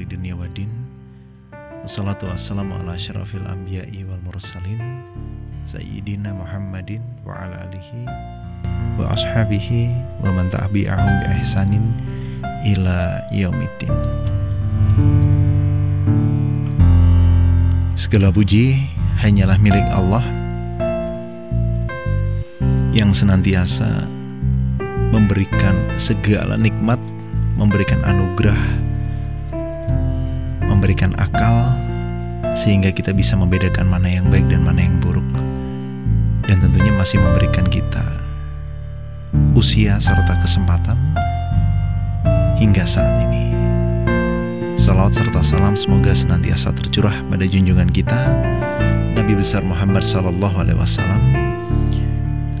nasta'inu ala umuri dunia wa din Assalatu wassalamu ala syarafil anbiya'i wal mursalin Sayyidina Muhammadin wa ala alihi Wa ashabihi wa man ta'bi'ahum bi ihsanin ila yaumiddin. Segala puji hanyalah milik Allah yang senantiasa memberikan segala nikmat, memberikan anugerah, memberikan akal, sehingga kita bisa membedakan mana yang baik dan mana yang buruk, dan tentunya masih memberikan kita usia serta kesempatan hingga saat ini. Salawat serta salam semoga senantiasa tercurah pada junjungan kita Nabi besar Muhammad Sallallahu Alaihi Wasallam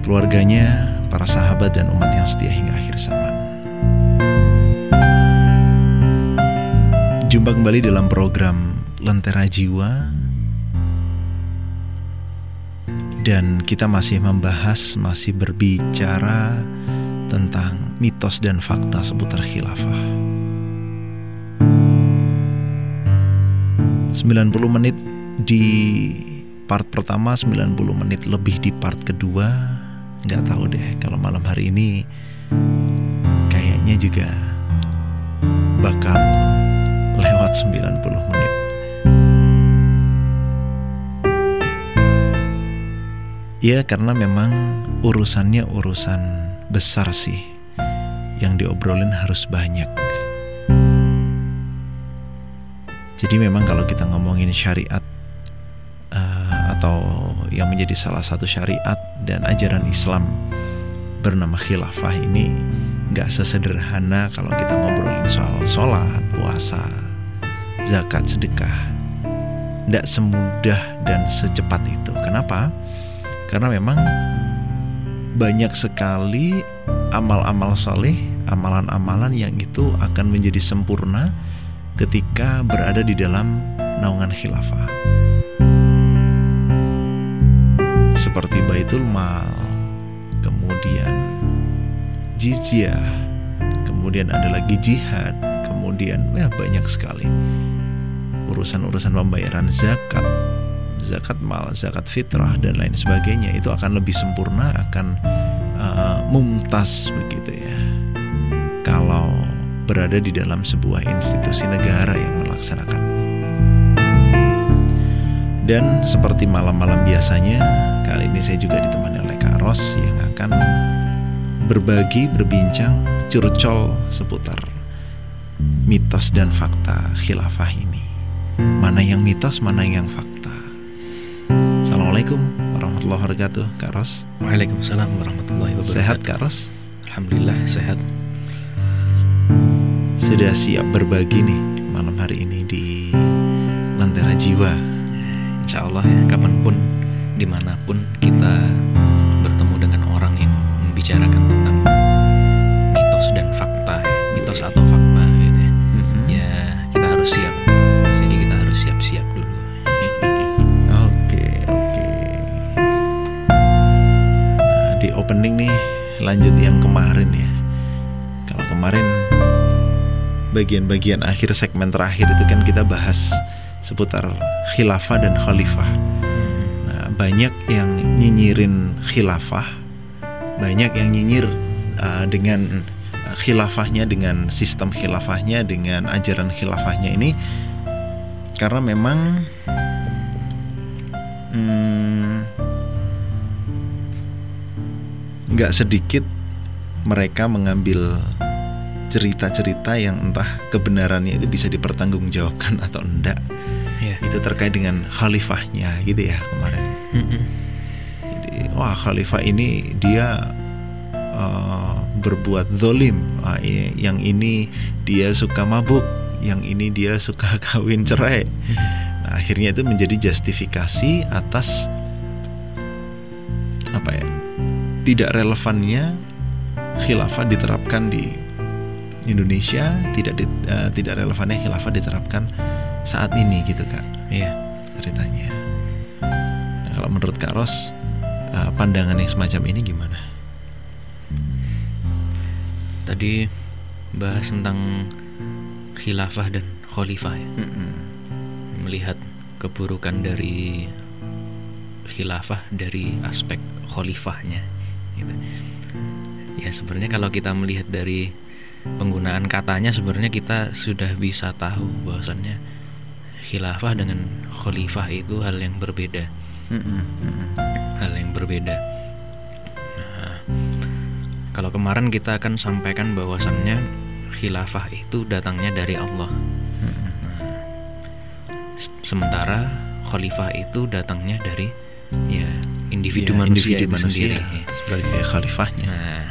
keluarganya, para sahabat dan umat yang setia hingga akhir zaman. Jumpa kembali dalam program Lentera Jiwa dan kita masih membahas, masih berbicara tentang mitos dan fakta seputar khilafah. 90 menit di part pertama, 90 menit lebih di part kedua nggak tahu deh kalau malam hari ini kayaknya juga bakal lewat 90 menit. Ya karena memang urusannya urusan besar sih Yang diobrolin harus banyak Jadi memang kalau kita ngomongin syariat atau yang menjadi salah satu syariat dan ajaran Islam bernama khilafah ini nggak sesederhana kalau kita ngobrolin soal sholat, puasa, zakat, sedekah. Nggak semudah dan secepat itu. Kenapa? Karena memang banyak sekali amal-amal soleh, amalan-amalan yang itu akan menjadi sempurna ketika berada di dalam naungan khilafah seperti Baitul Mal, kemudian jizyah, kemudian ada lagi jihad, kemudian ya banyak sekali urusan-urusan pembayaran zakat, zakat mal, zakat fitrah dan lain sebagainya itu akan lebih sempurna, akan uh, mumtaz begitu ya. Kalau berada di dalam sebuah institusi negara yang melaksanakan dan seperti malam-malam biasanya, kali ini saya juga ditemani oleh Kak Ros yang akan berbagi, berbincang, curcol seputar mitos dan fakta khilafah ini. Mana yang mitos, mana yang fakta. Assalamualaikum warahmatullahi wabarakatuh, Kak Ros. Waalaikumsalam warahmatullahi wabarakatuh. Sehat Kak Ros? Alhamdulillah sehat. Sudah siap berbagi nih malam hari ini di Lentera Jiwa insya Allah ya kapan pun di mana pun kita bertemu dengan orang yang membicarakan lanjut yang kemarin ya kalau kemarin bagian-bagian akhir segmen terakhir itu kan kita bahas seputar khilafah dan khalifah. Nah, banyak yang nyinyirin khilafah, banyak yang nyinyir uh, dengan khilafahnya, dengan sistem khilafahnya, dengan ajaran khilafahnya ini, karena memang hmm, nggak sedikit mereka mengambil cerita-cerita yang entah kebenarannya itu bisa dipertanggungjawabkan atau enggak yeah. itu terkait dengan khalifahnya gitu ya kemarin. Mm -hmm. Jadi wah khalifah ini dia uh, berbuat zolim, uh, ini, yang ini dia suka mabuk, yang ini dia suka kawin cerai. Nah akhirnya itu menjadi justifikasi atas apa ya tidak relevannya khilafah diterapkan di Indonesia tidak di, uh, tidak relevannya khilafah diterapkan saat ini gitu kak iya ceritanya nah, kalau menurut kak Ros uh, pandangan yang semacam ini gimana? Tadi bahas tentang khilafah dan khalifah ya. Mm-mm. Melihat keburukan dari khilafah dari aspek khalifahnya gitu. Ya sebenarnya kalau kita melihat dari penggunaan katanya sebenarnya kita sudah bisa tahu bahwasannya khilafah dengan khalifah itu hal yang berbeda hal yang berbeda nah, kalau kemarin kita akan sampaikan bahwasannya khilafah itu datangnya dari Allah. S- sementara khalifah itu datangnya dari ya individu Ya, manusia individu itu sendiri sebagai khalifahnya. Nah,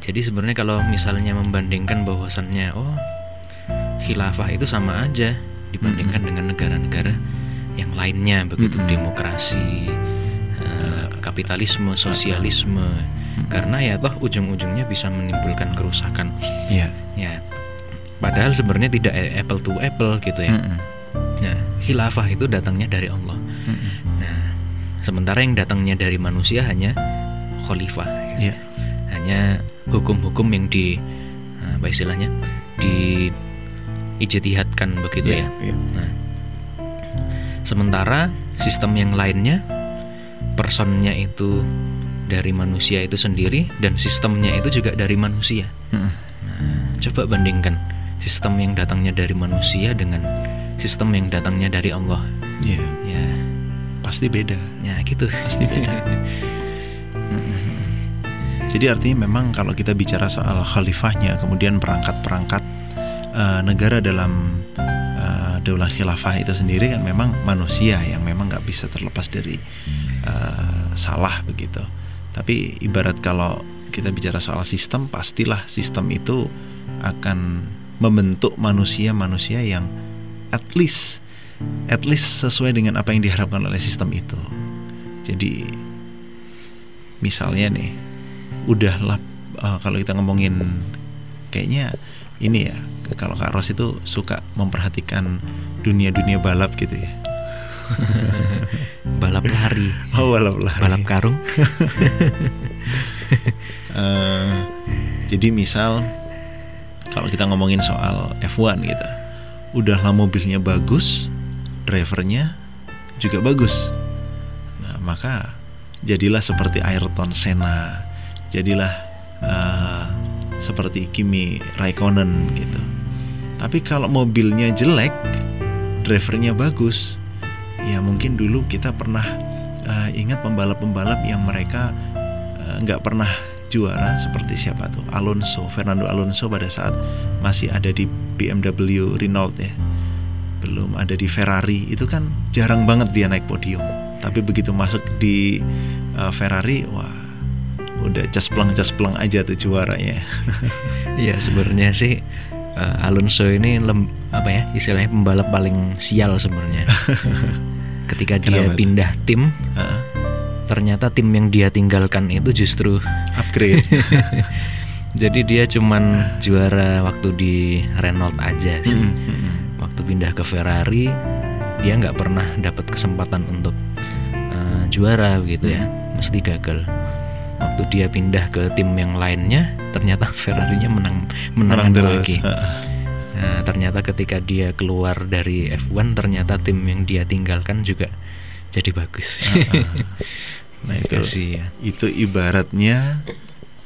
jadi sebenarnya kalau misalnya membandingkan bahwasannya oh khilafah itu sama aja dibandingkan dengan negara-negara yang lainnya begitu Mm-mm. demokrasi, eh, kapitalisme, sosialisme. Karena ya toh ujung-ujungnya bisa menimbulkan kerusakan. Iya. Ya. Padahal sebenarnya tidak apple to apple gitu ya. Mm-mm. Nah, khilafah itu datangnya dari Allah. Sementara yang datangnya dari manusia hanya khalifah. Iya. hanya hukum-hukum yang di apa istilahnya di ijtihadkan begitu ya. Iya. Nah, sementara sistem yang lainnya personnya itu dari manusia itu sendiri dan sistemnya itu juga dari manusia. Mm-mm. Nah, coba bandingkan sistem yang datangnya dari manusia dengan sistem yang datangnya dari Allah. Iya. Ya, Pasti beda. ya gitu. Pasti beda. Jadi artinya memang kalau kita bicara soal khalifahnya, kemudian perangkat-perangkat eh, negara dalam eh, daulah khilafah itu sendiri kan memang manusia yang memang nggak bisa terlepas dari eh, salah begitu. Tapi ibarat kalau kita bicara soal sistem, pastilah sistem itu akan membentuk manusia-manusia yang at least at least sesuai dengan apa yang diharapkan oleh sistem itu. Jadi misalnya nih, udahlah eh, kalau kita ngomongin kayaknya ini ya, kalau Kak Ros itu suka memperhatikan dunia-dunia balap gitu ya. Balap lari, Oh, balap lari. balap karung. Eh, jadi misal kalau kita ngomongin soal F1 gitu, udahlah mobilnya bagus, drivernya juga bagus. Nah, maka jadilah seperti Ayrton Senna, jadilah eh, seperti Kimi Raikkonen gitu. Tapi kalau mobilnya jelek, drivernya bagus, ya mungkin dulu kita pernah eh, ingat pembalap-pembalap yang mereka eh, nggak pernah juara seperti siapa tuh Alonso Fernando Alonso pada saat masih ada di BMW Renault ya belum ada di Ferrari itu kan jarang banget dia naik podium tapi begitu masuk di uh, Ferrari wah udah caspleng caspleng aja tuh juaranya Iya sebenarnya sih eh, Alonso ini lem, apa ya istilahnya pembalap paling sial sebenarnya. Ketika dia Kenapa? pindah tim, Heeh, ternyata tim yang dia tinggalkan itu justru upgrade jadi dia cuman juara waktu di Renault aja sih. Mm, mm, mm. Waktu pindah ke Ferrari, dia nggak pernah dapat kesempatan untuk eh, juara gitu ya, mesti gagal. Waktu dia pindah ke tim yang lainnya, ternyata Ferrarinya menang menang, menang terus lagi. Nah, ternyata ketika dia keluar dari F1 ternyata tim yang dia tinggalkan juga jadi bagus. nah itu sih ya. itu ibaratnya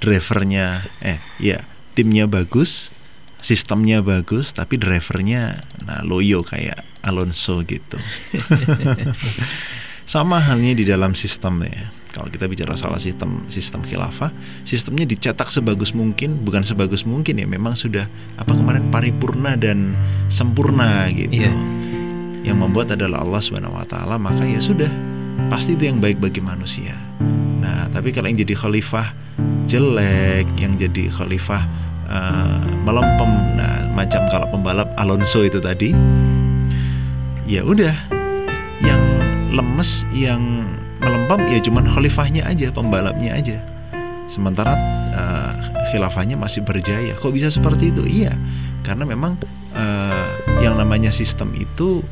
drivernya eh ya timnya bagus sistemnya bagus tapi drivernya nah loyo kayak Alonso gitu. Sama halnya di dalam sistem ya. Kalau kita bicara soal sistem sistem khilafah sistemnya dicetak sebagus mungkin bukan sebagus mungkin ya memang sudah apa kemarin paripurna dan sempurna gitu. Iya. yang membuat adalah Allah Subhanahu wa taala maka ya sudah pasti itu yang baik bagi manusia. Nah tapi kalau yang jadi khalifah jelek yang jadi khalifah eh, melempem nah macam kalau pembalap Alonso itu tadi ya udah. Yang lemes yang melempem ya cuman khalifahnya aja pembalapnya aja. Sementara eh, khilafahnya masih berjaya. Kok bisa seperti itu? Iya. Karena memang eh, yang namanya sistem itu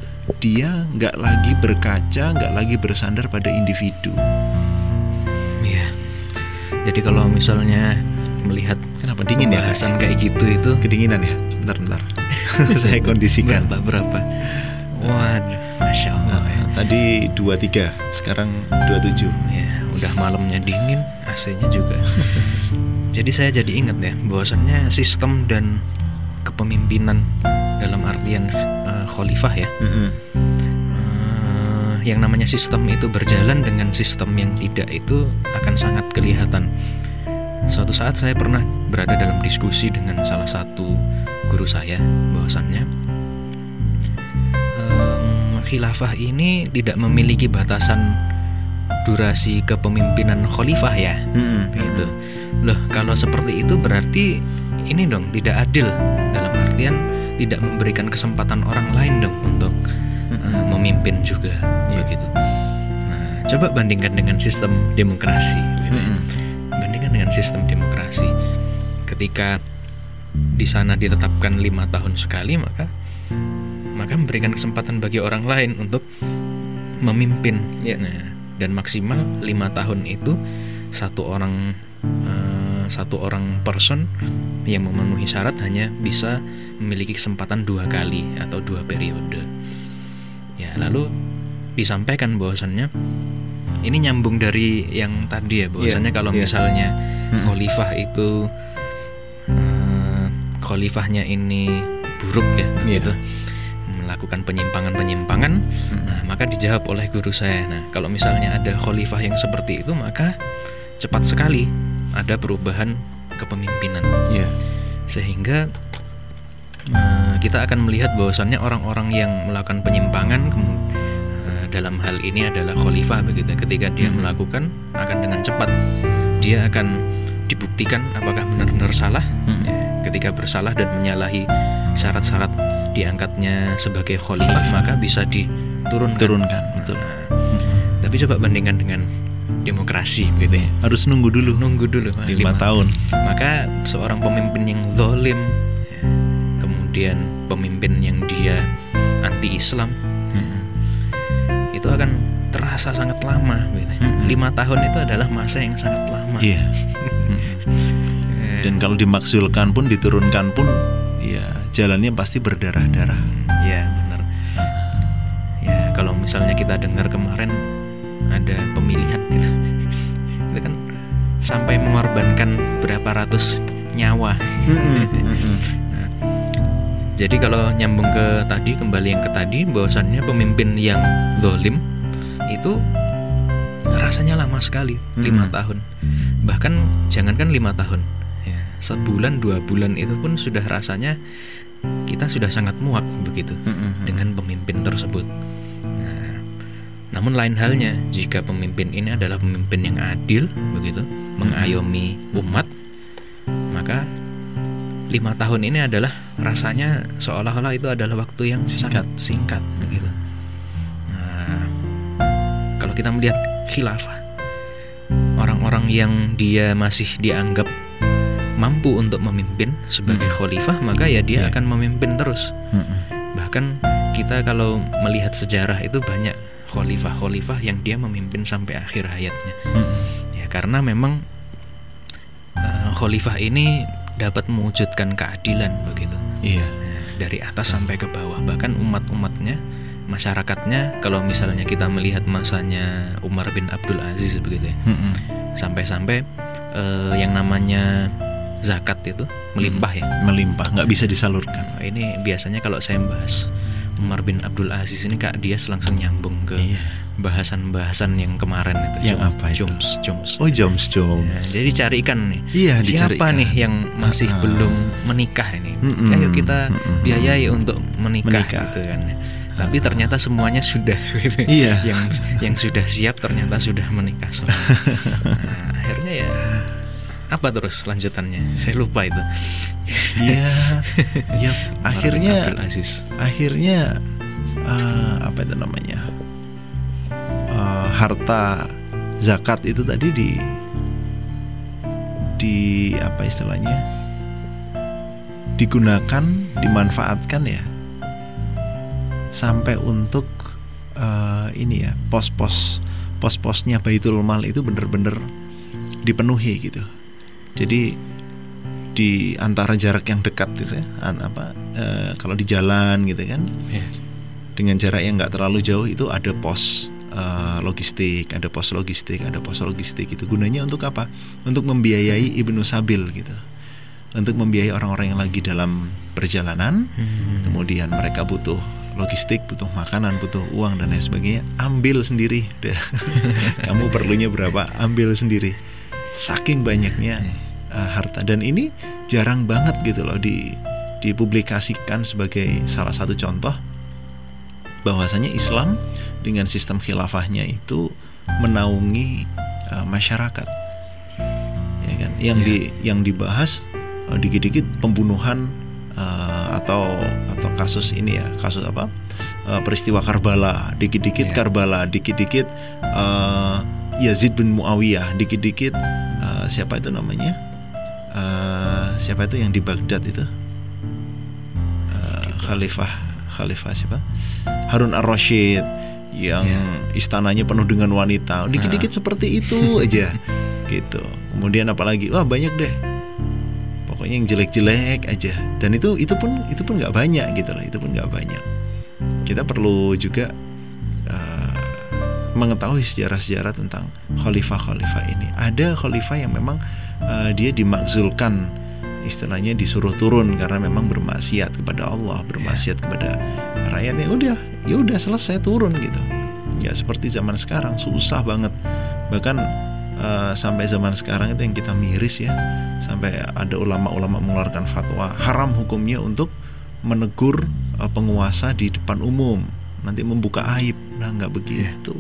dia nggak lagi berkaca nggak lagi bersandar pada individu. Jadi kalau misalnya melihat Kenapa dingin ya? pembahasan kayak gitu itu Kedinginan ya? Bentar, bentar. Saya kondisikan. berapa berapa? Waduh, masya Allah ya. Nah, tadi 23, sekarang 27. Ya, udah malamnya dingin, AC-nya juga. jadi saya jadi ingat ya, bahwasannya sistem dan kepemimpinan dalam artian eh, khalifah ya. Mm-mm. Eh, yang namanya sistem itu berjalan dengan sistem yang tidak itu akan sangat kelihatan. Suatu saat saya pernah berada dalam diskusi dengan salah satu guru saya, bahwasannya em, khilafah ini tidak memiliki batasan durasi kepemimpinan khalifah ya. Mm-mm. Gitu. Loh, kalau seperti itu berarti ini dong tidak adil dalam artian tidak memberikan kesempatan orang lain dong untuk uh, memimpin juga Iya. begitu. Nah, coba bandingkan dengan sistem demokrasi. gitu ya. Dengan sistem demokrasi. Ketika di sana ditetapkan lima tahun sekali maka maka memberikan kesempatan bagi orang lain untuk memimpin. Iya. Nah, dan maksimal lima tahun itu satu orang eh, satu orang person yang memenuhi syarat hanya bisa memiliki kesempatan dua kali atau dua periode. Ya, lalu disampaikan bahwasannya ini nyambung dari yang tadi ya bahwasannya Iya, kalau iya. misalnya khalifah itu eh, khalifahnya ini buruk ya begitu. Melakukan penyimpangan-penyimpangan nah maka dijawab oleh guru saya. Nah kalau misalnya ada khalifah yang seperti itu maka cepat sekali ada perubahan kepemimpinan. Iya. sehingga eh, kita akan melihat bahwasannya orang-orang yang melakukan penyimpangan kemu- eh, dalam hal ini adalah khalifah begitu ketika dia Mhm. melakukan akan dengan cepat dia akan dibuktikan apakah benar-benar salah Mm. Ya, ketika bersalah dan menyalahi syarat-syarat diangkatnya sebagai khalifah maka bisa diturunkan Turunkan, betul. Nah, tapi coba bandingkan dengan demokrasi begitu ya Harus nunggu dulu. nunggu dulu lima lima tahun. maka seorang pemimpin yang zalim ya, kemudian pemimpin yang dia anti Islam. Itu akan terasa sangat lama gitu. Mm-mm. lima tahun itu adalah masa yang sangat lama Iya. Eh, Dan kalau dimaksulkan pun diturunkan pun, ya jalannya pasti berdarah-darah. ya benar ya kalau misalnya kita dengar kemarin ada pemilihan itu itu kan sampai mengorbankan berapa ratus nyawa Jadi kalau nyambung ke tadi kembali yang ke tadi bahwasannya pemimpin yang zolim itu rasanya lama sekali lima Mm-mm. tahun bahkan jangankan lima tahun ya sebulan dua bulan itu pun sudah rasanya kita sudah sangat muak begitu Mm-mm. dengan pemimpin tersebut. Nah, namun lain halnya jika pemimpin ini adalah pemimpin yang adil begitu mengayomi umat maka lima tahun ini adalah rasanya seolah-olah itu adalah waktu yang Singkat. sangat singkat begitu. Nah, kalau kita melihat khilafah, orang-orang yang dia masih dianggap mampu untuk memimpin sebagai khalifah, maka ya dia Iya. akan memimpin terus. Mm-mm. Bahkan kita kalau melihat sejarah itu banyak khalifah-khalifah yang dia memimpin sampai akhir hayatnya. Mm-mm. Ya karena memang eh, khalifah ini dapat mewujudkan keadilan begitu. Iya. Nah, dari atas sampai ke bawah bahkan umat-umatnya masyarakatnya kalau misalnya kita melihat masanya Umar bin Abdul Aziz begitu ya sampai-sampai eh, yang namanya zakat itu melimpah ya Melimpah, nggak bisa disalurkan. Nah, ini biasanya kalau saya bahas Umar bin Abdul Aziz ini kak dia langsung nyambung ke Iya. bahasan-bahasan yang kemarin itu Yang apa itu? Joms Joms Oh Joms Joms. Nah, jadi carikan nih Iya siapa dicarikan. nih yang masih ah. belum menikah ini Mm-mm. ayo kita Mm-mm. biayai untuk menikah, Menikah. gitu kan tapi ternyata semuanya sudah gitu. Iya. yang yang sudah siap ternyata sudah menikah semua nah, akhirnya ya apa terus lanjutannya? Saya lupa itu. Umar bin Akhirnya Abdul Aziz. akhirnya eh, apa itu namanya? Eh, harta zakat itu tadi di di apa istilahnya? Digunakan dimanfaatkan ya. Sampai untuk eh, ini ya pos-pos pos-posnya Baitul Mal itu bener-bener dipenuhi gitu. Jadi di antara jarak yang dekat gitu ya, apa eh, kalau di jalan gitu kan, Iya. dengan jarak yang nggak terlalu jauh itu ada pos eh, logistik, ada pos logistik, ada pos logistik itu gunanya untuk apa? Untuk membiayai ibnu sabil gitu, untuk membiayai orang-orang yang lagi dalam perjalanan, Hmm. kemudian mereka butuh logistik, butuh makanan, butuh uang dan lain sebagainya, ambil sendiri. Udah. Kamu perlunya berapa? Ambil sendiri. Saking banyaknya uh, harta dan ini jarang banget gitu loh di dipublikasikan sebagai salah satu contoh bahwasanya Islam dengan sistem khilafahnya itu menaungi uh, masyarakat. Ya kan? Yang Ya. di yang dibahas uh, dikit-dikit pembunuhan uh, atau atau kasus ini ya, kasus apa? Uh, peristiwa Karbala, dikit-dikit Ya. Karbala, dikit-dikit uh, Yazid bin Muawiyah, dikit-dikit uh, siapa itu namanya? Uh, siapa itu yang di Baghdad itu? Uh, Khalifah Khalifah siapa? Harun ar-Rasyid yang Ya. istananya penuh dengan wanita. Dikit-dikit seperti itu aja. gitu. Kemudian apalagi? Wah, banyak deh. Pokoknya yang jelek-jelek aja. Dan itu itu pun itu pun nggak banyak gitu loh. Itu pun nggak banyak. Kita perlu juga uh, mengetahui sejarah-sejarah tentang khalifah-khalifah ini. Ada khalifah yang memang uh, dia dimakzulkan istilahnya disuruh turun karena memang bermaksiat kepada Allah, bermaksiat kepada rakyatnya. Udah, ya udah selesai turun gitu. Ya seperti zaman sekarang susah banget. Bahkan uh, sampai zaman sekarang itu yang kita miris ya, sampai ada ulama-ulama mengeluarkan fatwa haram hukumnya untuk menegur uh, penguasa di depan umum, nanti membuka aib. Nah, nggak begitu.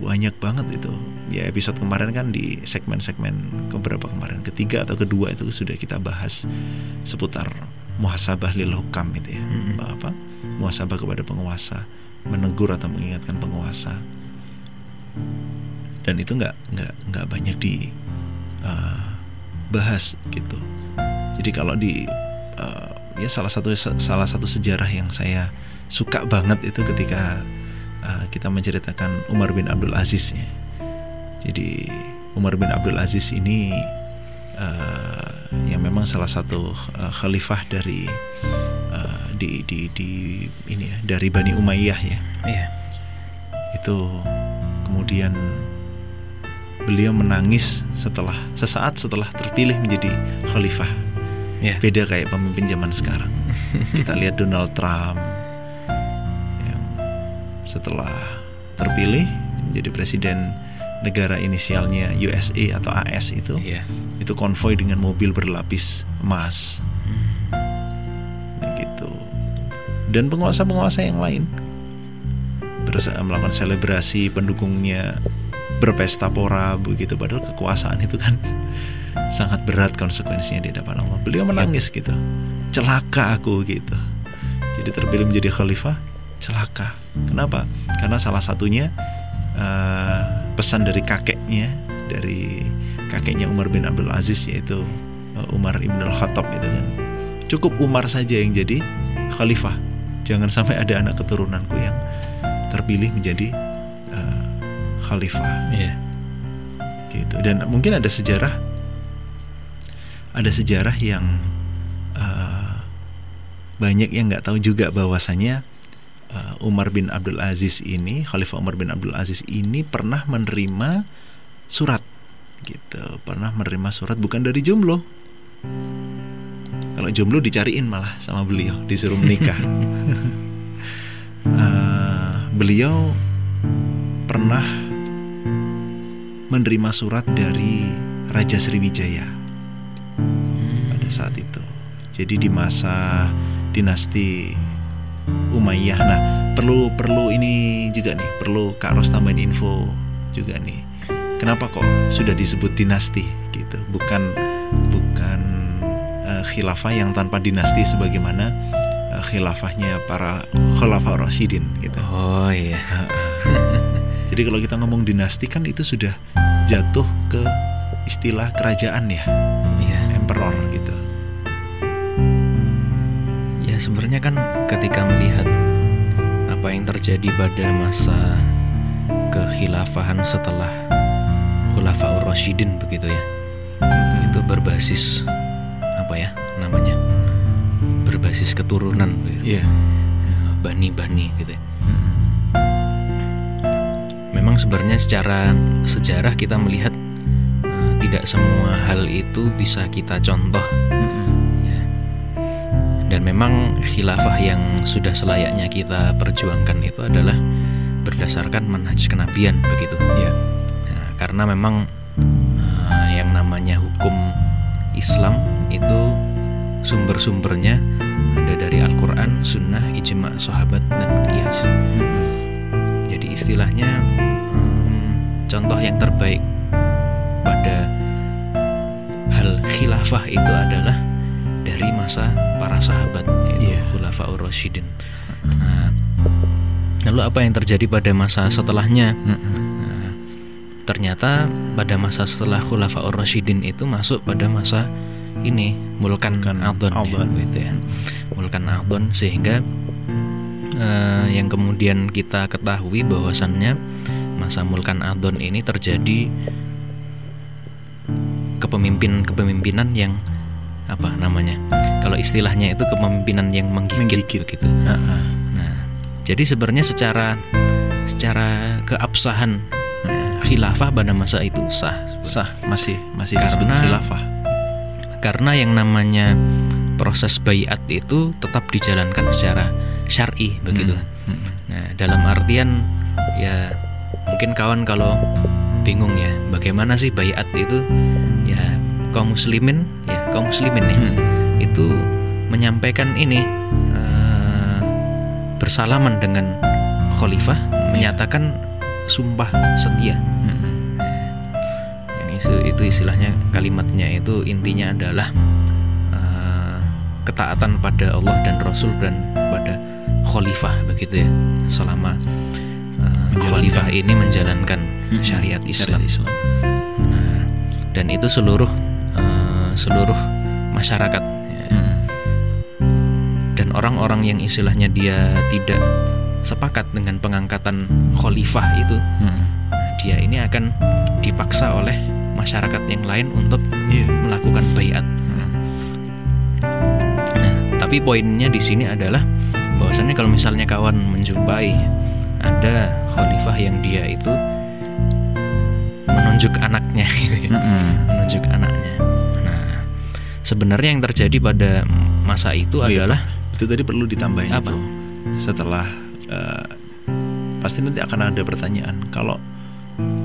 Banyak banget itu. Ya episode kemarin kan di segmen-segmen keberapa kemarin ketiga atau kedua itu sudah kita bahas seputar muhasabah lil hukam itu ya. Mm-mm. Apa? Muhasabah kepada penguasa, menegur atau mengingatkan penguasa. Dan itu nggak nggak nggak banyak di uh, bahas gitu. Jadi kalau di uh, ya salah satu salah satu sejarah yang saya suka banget itu ketika uh, kita menceritakan Umar bin Abdul Aziz ya. Jadi Umar bin Abdul Aziz ini uh, yang memang salah satu uh, khalifah dari uh, di di di ini ya dari Bani Umayyah ya. Iya. Itu kemudian beliau menangis setelah sesaat setelah terpilih menjadi khalifah. Iya. Beda kayak pemimpin zaman sekarang. Kita lihat Donald Trump setelah terpilih menjadi presiden negara inisialnya USA atau AS itu, Iya. itu konvoy dengan mobil berlapis emas, Hmm. Gitu. Dan penguasa-penguasa yang lain melakukan selebrasi pendukungnya berpesta pora begitu padahal kekuasaan itu kan sangat berat konsekuensinya di hadapan Allah. Beliau menangis gitu. Celaka aku gitu. Jadi terpilih menjadi khalifah, celaka. Kenapa? Karena salah satunya eh, pesan dari kakeknya, dari kakeknya Umar bin Abdul Aziz yaitu eh, Umar ibn al Khattab itu kan. Cukup Umar saja yang jadi khalifah. Jangan sampai ada anak keturunanku yang terpilih menjadi eh, khalifah Iya. gitu dan mungkin ada sejarah ada sejarah yang uh, banyak yang nggak tahu juga bahwasanya uh, Umar bin Abdul Aziz ini Khalifah Umar bin Abdul Aziz ini pernah menerima surat gitu. Pernah menerima surat bukan dari jomblo. Kalau jomblo dicariin malah sama beliau disuruh menikah. Uh, beliau pernah menerima surat dari Raja Sriwijaya pada saat itu. Jadi di masa dinasti Umayyah. Nah, perlu perlu ini juga nih, perlu Kak Ros tambahin info juga nih. Kenapa kok sudah disebut dinasti gitu? Bukan bukan eh, khilafah yang tanpa dinasti sebagaimana eh, khilafahnya para khalifah Rasyidin gitu. Oh iya. Jadi kalau kita ngomong dinasti kan itu sudah jatuh ke istilah kerajaan ya, Iya. emperor sebenarnya kan ketika melihat apa yang terjadi pada masa kekhilafahan setelah Khulafaur Rasyidin begitu ya. Itu berbasis apa ya namanya? Berbasis keturunan begitu. Iya. Bani-bani gitu ya. Memang sebenarnya secara sejarah kita melihat eh, tidak semua hal itu bisa kita contoh ya. Dan memang khilafah yang sudah selayaknya kita perjuangkan itu adalah berdasarkan manhaj kenabian begitu. Iya. Nah, karena memang eh, yang namanya hukum Islam itu sumber-sumbernya ada dari Al-Quran, Sunnah, Ijma, Sahabat, dan Qiyas. Jadi istilahnya em, contoh yang terbaik pada hal khilafah itu adalah dari masa para sahabat yaitu Iya. Khulafaur Rasyidin. Nah, lalu apa yang terjadi pada masa setelahnya? Nah, ternyata pada masa setelah Khulafaur Rasyidin itu masuk pada masa ini Mulkan Adon ya, gitu ya. Mulkan Adon sehingga eh, yang kemudian kita ketahui bahwasannya masa Mulkan Adon ini terjadi kepemimpinan-kepemimpinan yang apa namanya? Kalau istilahnya itu kepemimpinan yang menggigit, Menggigit. begitu. Heeh. Nah, jadi sebenarnya secara secara keabsahan eh, khilafah pada masa itu sah Sah, masih masih Karena- khilafah. karena yang namanya proses bayat itu tetap dijalankan secara syar'i begitu. Hmm. Nah, dalam artian ya mungkin kawan kalau bingung ya bagaimana sih bayat itu ya kaum muslimin ya kaum muslimin ya Hmm. itu menyampaikan ini eh, bersalaman dengan khalifah menyatakan sumpah setia Hmm. yang itu, itu istilahnya kalimatnya itu intinya adalah eh, ketaatan pada Allah dan Rasul dan pada khalifah begitu ya selama Menjalankan. khalifah ini menjalankan Hmm. syariat Islam Syariat Islam. Nah, dan itu seluruh seluruh masyarakat ya. Hmm. dan orang-orang yang istilahnya dia tidak sepakat dengan pengangkatan khalifah itu Hmm. dia ini akan dipaksa oleh masyarakat yang lain untuk Iya. melakukan bayat. Hmm. Nah, tapi poinnya di sini adalah bahwasannya kalau misalnya kawan menjumpai ada khalifah yang dia itu menunjuk anaknya, gitu ya. Hmm. menunjuk anaknya. Sebenarnya yang terjadi pada masa itu Oh iya, adalah Itu tadi perlu ditambahin Apa? itu. Setelah eh, pasti nanti akan ada pertanyaan. Kalau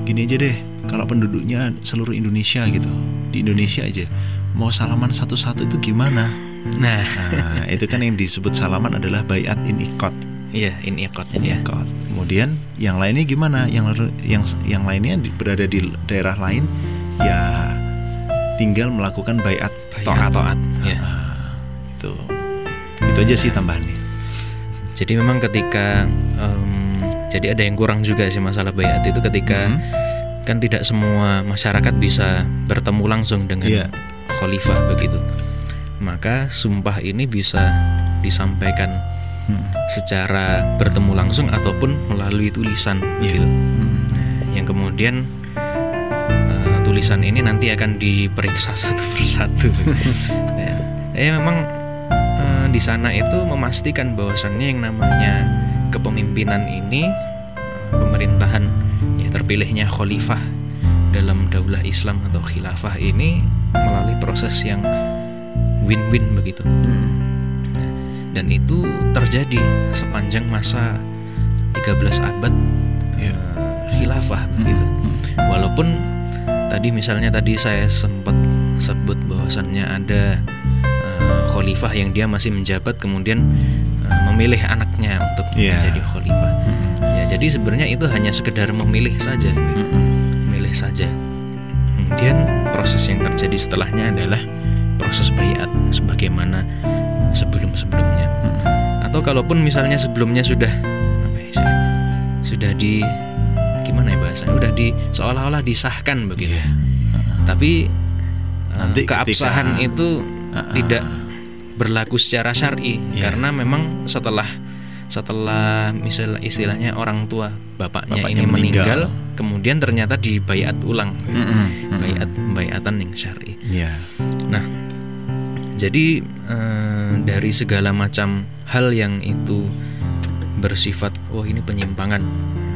gini aja deh, kalau penduduknya seluruh Indonesia gitu, di Indonesia aja mau salaman satu-satu itu gimana? nah, Nah, itu kan yang disebut salaman adalah bayat in ikot. iya ini ikot In ya. ikot. Kemudian yang lainnya gimana? Yang yang yang lainnya berada di daerah lain ya tinggal melakukan bayat Bayat toat. toat, ya. Ah, itu itu aja sih tambahannya. Jadi memang ketika em, jadi ada yang kurang juga sih masalah bayat itu ketika Mhm. kan tidak semua masyarakat bisa bertemu langsung dengan Iya. khalifah begitu. Maka sumpah ini bisa disampaikan Hmm. secara bertemu langsung ataupun melalui tulisan Iya. gitu. Hmm. Yang kemudian tulisan ini nanti akan diperiksa satu persatu. ya. Ya, memang eh, di sana itu memastikan bahwasannya yang namanya kepemimpinan ini eh, pemerintahan ya terpilihnya khalifah dalam daulah Islam atau khilafah ini melalui proses yang win-win begitu Hmm. dan itu terjadi sepanjang masa 13 abad Iya. eh, khilafah begitu walaupun tadi misalnya tadi saya sempat sebut bahwasannya ada eh, khalifah yang dia masih menjabat kemudian eh, memilih anaknya untuk Iya. menjadi khalifah ya jadi sebenarnya itu hanya sekedar memilih saja gitu. Memilih saja kemudian proses yang terjadi setelahnya adalah proses bayat sebagaimana sebelum-sebelumnya Hmm. atau kalaupun misalnya sebelumnya sudah apa ya, sudah di gimana ya bahasanya udah di seolah-olah disahkan begitu Iya. tapi eh, Nanti keabsahan ketika- itu ah. tidak berlaku secara syar'i Iya. karena memang setelah setelah misal istilahnya orang tua bapaknya, Bapaknya ini meninggal, meninggal. kemudian ternyata dibayat ulang Mm-mm, mm-mm. bayat bayatan yang syar'i Iya. nah jadi eh, dari segala macam hal yang itu bersifat wah ini penyimpangan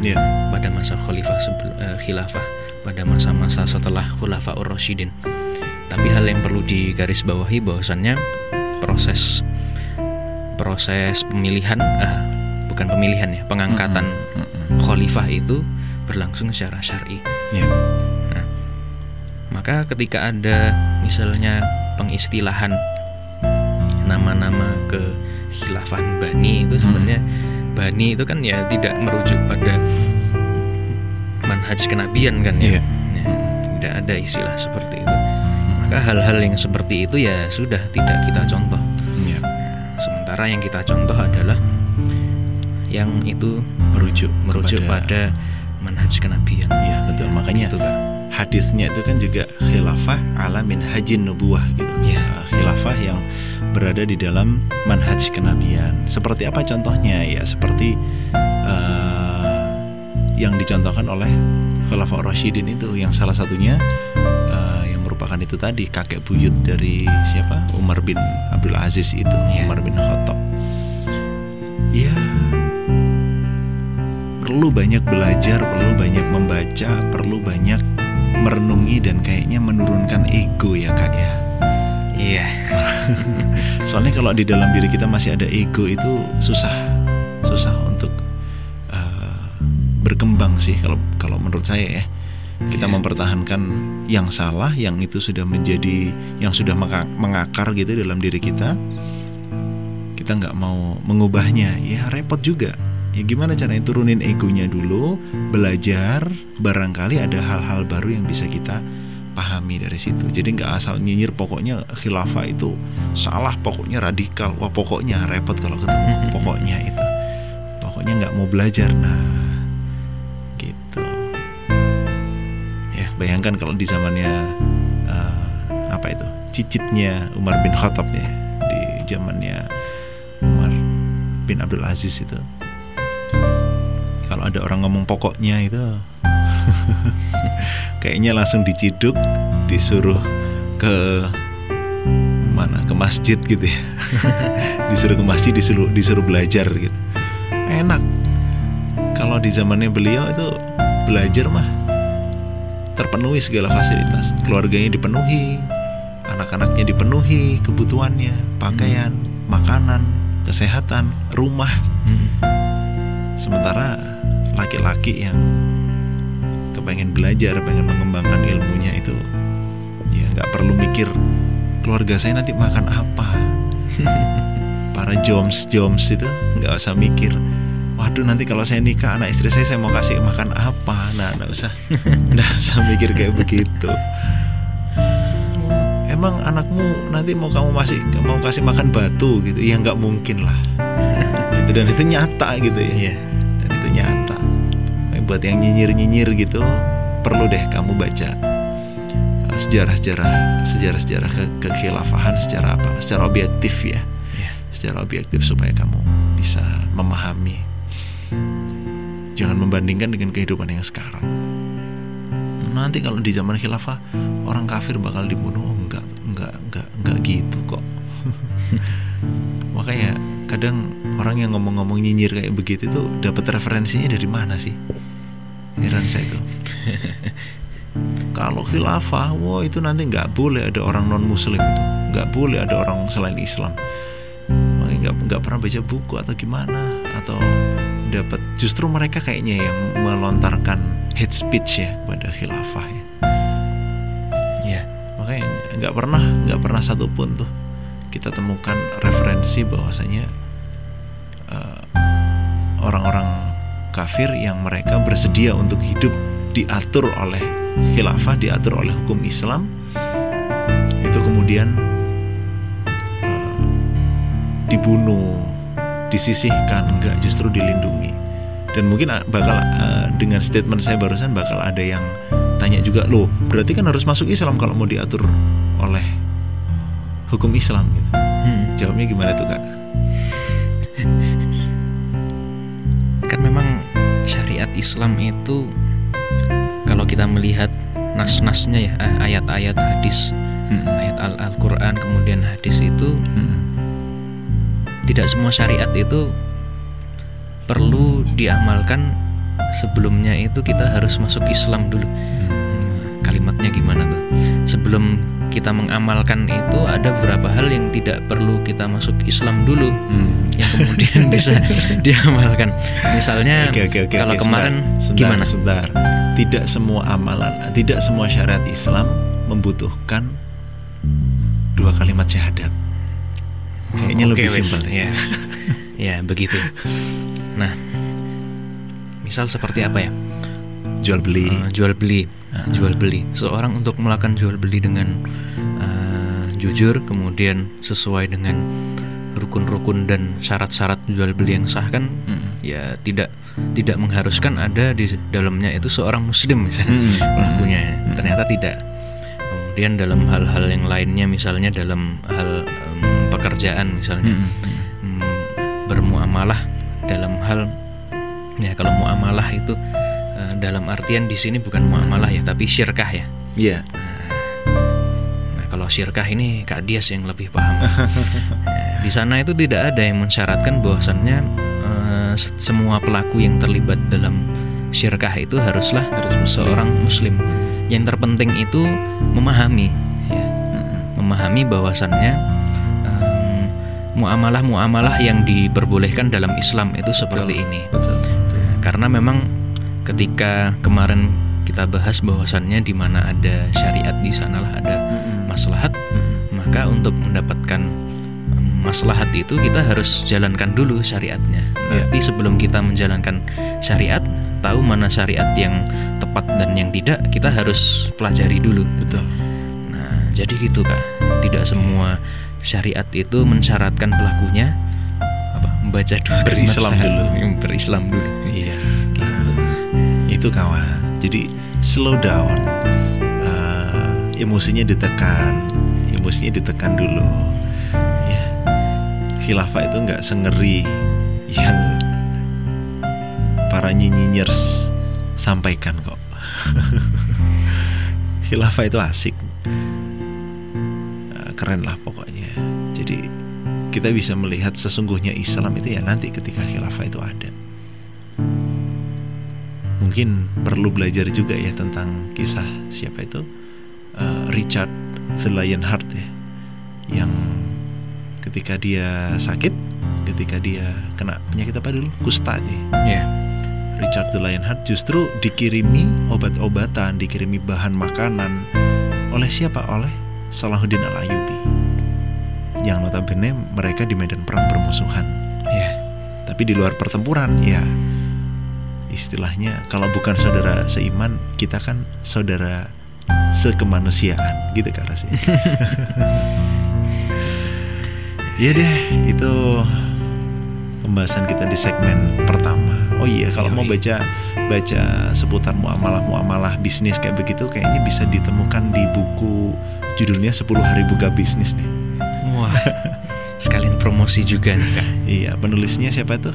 Iya. pada masa khalifah sebelum eh, khilafah pada masa-masa setelah khulafa ur-rasyidin. Tapi hal yang perlu digarisbawahi bahwasannya proses proses pemilihan eh, bukan pemilihan ya, pengangkatan Mm-mm. khalifah itu berlangsung secara syar'i. Iya. Maka ketika ada misalnya pengistilahan nama-nama ke khilafan bani itu sebenarnya bani itu kan ya tidak merujuk pada manhaj kenabian kan ya. Iya. Ya, tidak ada istilah seperti itu. Maka hal-hal yang seperti itu ya sudah tidak kita contoh. Iya. Sementara yang kita contoh adalah yang itu Merujuk merujuk kepada- pada manhaj kenabian. Iya, betul. Makanya Gitu, Kak. hadisnya itu kan juga khilafah ala min hajin nubuah gitu. Uh, khilafah yang berada di dalam manhaj kenabian. Seperti apa contohnya? Ya seperti uh, yang dicontohkan oleh Khulafa Rasyidin itu yang salah satunya uh, yang merupakan itu tadi kakek buyut dari siapa? Umar bin Abdul Aziz itu, Iya. Umar bin Khattab. Ya perlu banyak belajar, perlu banyak membaca, perlu banyak merenungi dan kayaknya menurunkan ego ya kak ya. Iya. Soalnya kalau di dalam diri kita masih ada ego itu susah, susah untuk uh, berkembang sih kalau kalau menurut saya ya. Kita Iya. mempertahankan yang salah, yang itu sudah menjadi, yang sudah mengak- mengakar gitu dalam diri kita. Kita nggak mau mengubahnya, ya repot juga. Ya gimana caranya turunin egonya dulu, belajar, barangkali ada hal-hal baru yang bisa kita pahami dari situ. Jadi nggak asal nyinyir pokoknya khilafah itu salah, pokoknya radikal. Wah pokoknya repot kalau ketemu pokoknya itu. Pokoknya nggak mau belajar. Nah, gitu. Ya. Bayangkan kalau di zamannya eh, apa itu cicitnya Umar bin Khattab ya di zamannya Umar bin Abdul Aziz itu. Kalau ada orang ngomong pokoknya itu kayaknya langsung diciduk, disuruh ke mana ke masjid gitu ya. disuruh ke masjid, disuruh disuruh belajar gitu. Enak. Kalau di zamannya beliau itu belajar mah terpenuhi segala fasilitas. Keluarganya dipenuhi, anak-anaknya dipenuhi kebutuhannya, pakaian, makanan, kesehatan, rumah. Mm. Sementara laki-laki yang kepengen belajar, pengen mengembangkan ilmunya itu ya nggak perlu mikir keluarga saya nanti makan apa. Para joms joms itu nggak usah mikir. Waduh nanti kalau saya nikah anak istri saya saya mau kasih makan apa? Nah nggak usah nggak usah mikir kayak begitu. Emang anakmu nanti mau kamu masih mau kasih makan batu gitu? Ya nggak mungkin lah. Gitu, Dan itu nyata gitu ya Iya. Buat yang nyinyir-nyinyir gitu, perlu deh kamu baca uh, sejarah-sejarah sejarah-sejarah ke kekhilafahan secara apa? Secara objektif ya, Iya. secara objektif supaya kamu bisa memahami. Jangan membandingkan dengan kehidupan yang sekarang. Nanti kalau di zaman khilafah orang kafir bakal dibunuh, oh, enggak, enggak, enggak, enggak gitu kok. Makanya kadang orang yang ngomong-ngomong nyinyir kayak begitu tuh dapat referensinya dari mana sih? Heran saya tuh. Kalau khilafah, wah itu nanti nggak boleh ada orang non muslim itu, nggak boleh ada orang selain Islam. Nggak nggak pernah baca buku atau gimana atau dapat justru mereka kayaknya yang melontarkan hate speech ya kepada khilafah ya. Iya. Makanya nggak pernah nggak pernah satupun tuh kita temukan referensi bahwasanya eh, orang-orang kafir yang mereka bersedia untuk hidup diatur oleh khilafah, diatur oleh hukum Islam, itu kemudian eh, dibunuh, disisihkan, enggak justru dilindungi. Dan mungkin ah, bakal eh, dengan statement saya barusan bakal ada yang tanya juga loh, berarti kan harus masuk Islam kalau mau diatur oleh hukum Islam gitu. Mm. Jawabnya gimana tuh kak? syariat Islam itu kalau kita melihat nas-nasnya ya eh, ayat-ayat hadis Hmm. ayat Al- Al-Quran kemudian hadis itu Hmm. tidak semua syariat itu perlu diamalkan sebelumnya itu kita harus masuk Islam dulu Hmm, kalimatnya gimana tuh sebelum kita mengamalkan itu ada beberapa hal yang tidak perlu kita masuk Islam dulu Hmm. yang kemudian bisa diamalkan misalnya Oke, oke, oke, kalau oke, kemarin sebentar, gimana Sebentar. Tidak semua amalan, tidak semua syariat Islam membutuhkan dua kalimat syahadat. Kayaknya Oke, lebih wes. simpel. ya ya begitu nah misal seperti apa ya Jual beli. Eh, jual beli jual beli seorang untuk melakukan jual beli dengan eh, jujur kemudian sesuai dengan rukun-rukun dan syarat-syarat jual beli yang sah kan Hmm. ya tidak tidak mengharuskan ada di dalamnya itu seorang muslim misalnya Hmm. pelakunya ternyata tidak kemudian dalam hal-hal yang lainnya misalnya dalam hal em, pekerjaan misalnya Hmm. mm, bermuamalah dalam hal ya kalau muamalah itu eh, dalam artian di sini bukan muamalah ya tapi syirkah ya Iya. nah kalau syirkah ini Kak Dias yang lebih paham Eh, di sana itu tidak ada yang mensyaratkan bahwasannya se- semua pelaku yang terlibat dalam syirkah itu haruslah Harus muslim. seorang muslim yang terpenting itu memahami ya memahami bahwasannya em, muamalah-muamalah yang diperbolehkan dalam Islam itu seperti Betul. ini. Betul. betul. Karena memang ketika kemarin kita bahas bahwasannya di mana ada syariat di sanalah ada Hmm. maslahat, maka untuk mendapatkan maslahat itu kita harus jalankan dulu syariatnya. Ya. Tapi sebelum kita menjalankan syariat, tahu mana syariat yang tepat dan yang tidak, kita harus pelajari dulu. Betul. Nah, jadi gitu kak. Tidak semua syariat itu mensyaratkan pelakunya apa membaca dua kalimat Berislam dulu. Berislam dulu. Itu kawan. Jadi slow down. Eh, emosinya ditekan, emosinya ditekan dulu. Ya. Khilafah itu nggak sengeri yang para nyinyers sampaikan kok. Khilafah itu asik. Eh, keren lah pokoknya. Jadi kita bisa melihat sesungguhnya Islam itu ya nanti ketika khilafah itu ada mungkin perlu belajar juga ya tentang kisah siapa itu Eh, Richard the Lionheart ya. Yang ketika dia sakit ketika dia kena penyakit apa dulu? Kusta nih. Ya. Richard the Lionheart justru dikirimi obat-obatan dikirimi bahan makanan oleh siapa? Oleh Salahuddin Al Ayyubi yang notabene mereka di medan perang bermusuhan Ya. tapi di luar pertempuran ya istilahnya kalau bukan saudara seiman kita kan saudara sekemanusiaan gitu kan rasanya Iya deh itu pembahasan kita di segmen pertama oh iya kalau mau Yoi. baca baca seputar muamalah muamalah bisnis kayak begitu kayaknya bisa ditemukan di buku judulnya 10 hari buka bisnis nih Wah. Sekalian promosi juga nih kak. iya penulisnya siapa tuh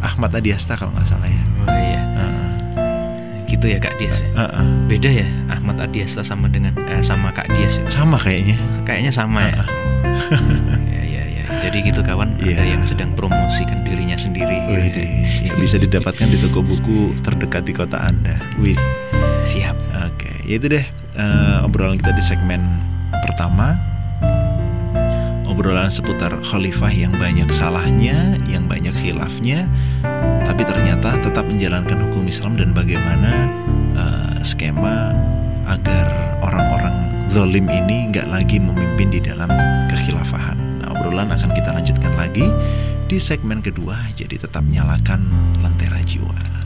Ahmad Adiasta kalau nggak salah ya Oh iya. Heeh. Gitu ya kak Dias. ya? Heeh. Beda ya Ahmad Adiasta sama dengan eh, sama Kak Dias ya. sama kayaknya Kayaknya sama ya. ya ya ya. Jadi gitu kawan. Ada Iya. yang sedang promosikan dirinya sendiri. Wih, ya bisa didapatkan di toko buku terdekat di kota Anda. Wih, Siap. oke, ya itu deh eh, obrolan kita di segmen pertama. Obrolan seputar khalifah yang banyak salahnya, yang banyak khilafnya, tapi ternyata tetap menjalankan hukum Islam dan bagaimana eh, skema agar orang-orang zolim ini nggak lagi memimpin di dalam kekhilafahan. Nah, obrolan akan kita lanjutkan lagi di segmen kedua, jadi tetap nyalakan lentera jiwa.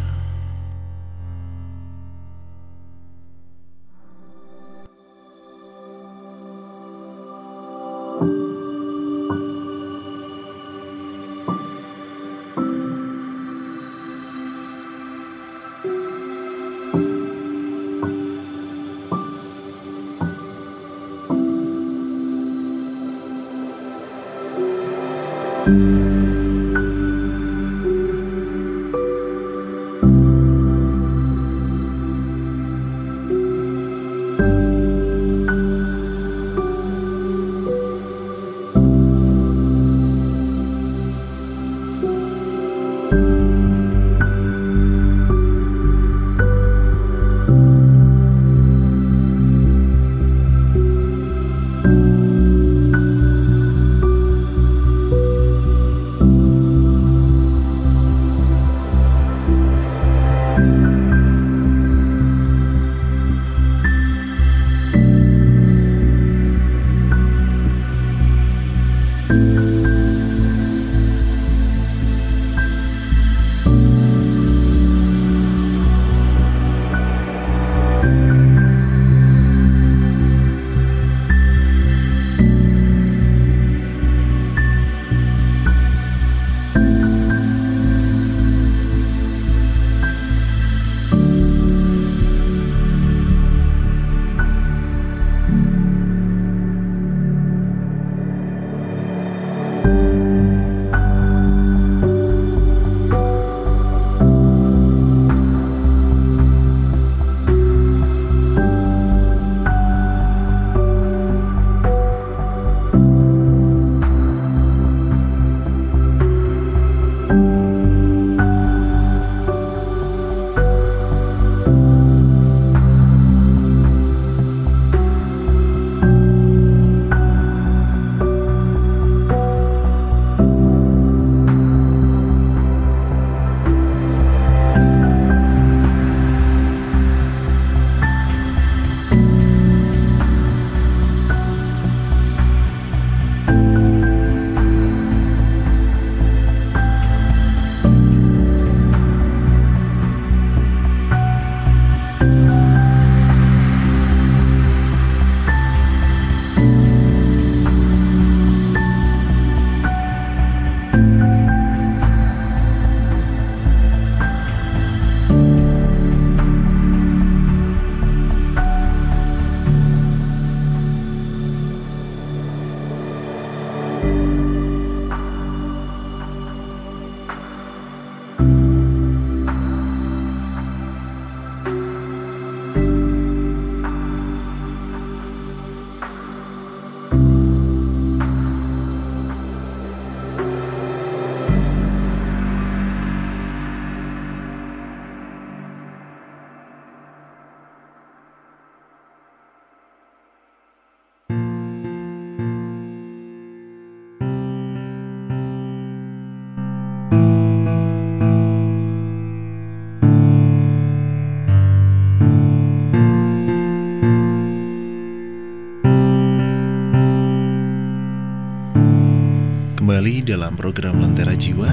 Kembali dalam program Lentera Jiwa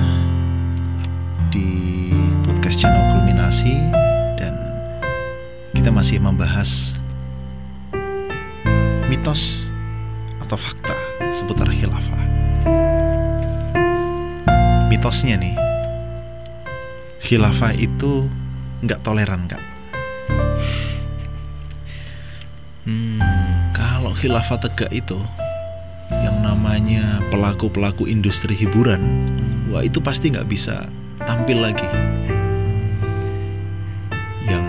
di podcast channel Kulminasi dan kita masih membahas mitos atau fakta seputar khilafah. Mitosnya nih, khilafah itu nggak toleran kak. Hmm, Kalau khilafah tegak itu namanya pelaku-pelaku industri hiburan, wah itu pasti nggak bisa tampil lagi. Yang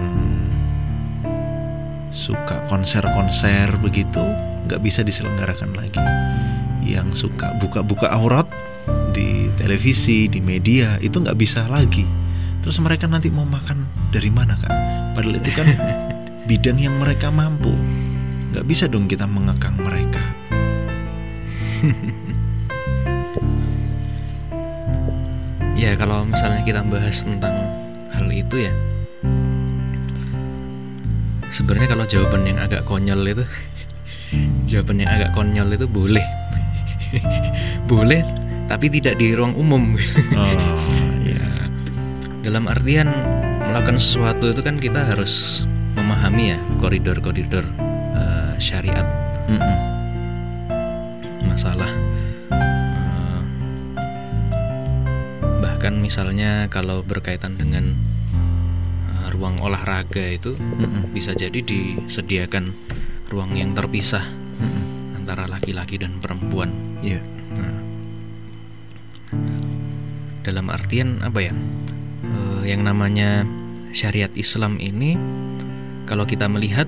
suka konser-konser begitu nggak bisa diselenggarakan lagi. Yang suka buka-buka aurat di televisi, di media itu nggak bisa lagi. Terus mereka nanti mau makan dari mana kak? Padahal itu kan bidang yang mereka mampu. Nggak bisa dong kita mengekang mereka. ya kalau misalnya kita bahas tentang hal itu ya sebenarnya kalau jawaban yang agak konyol itu jawaban yang agak konyol itu boleh boleh tapi tidak di ruang umum Oh ya. dalam artian melakukan sesuatu itu kan kita harus memahami ya koridor-koridor eh, syariat Mm-mm. Masalah eh, bahkan misalnya kalau berkaitan dengan eh, ruang olahraga itu bisa jadi disediakan ruang yang terpisah antara laki-laki dan perempuan Iya. Nah, dalam artian apa ya? Eh, yang namanya syariat Islam ini, kalau kita melihat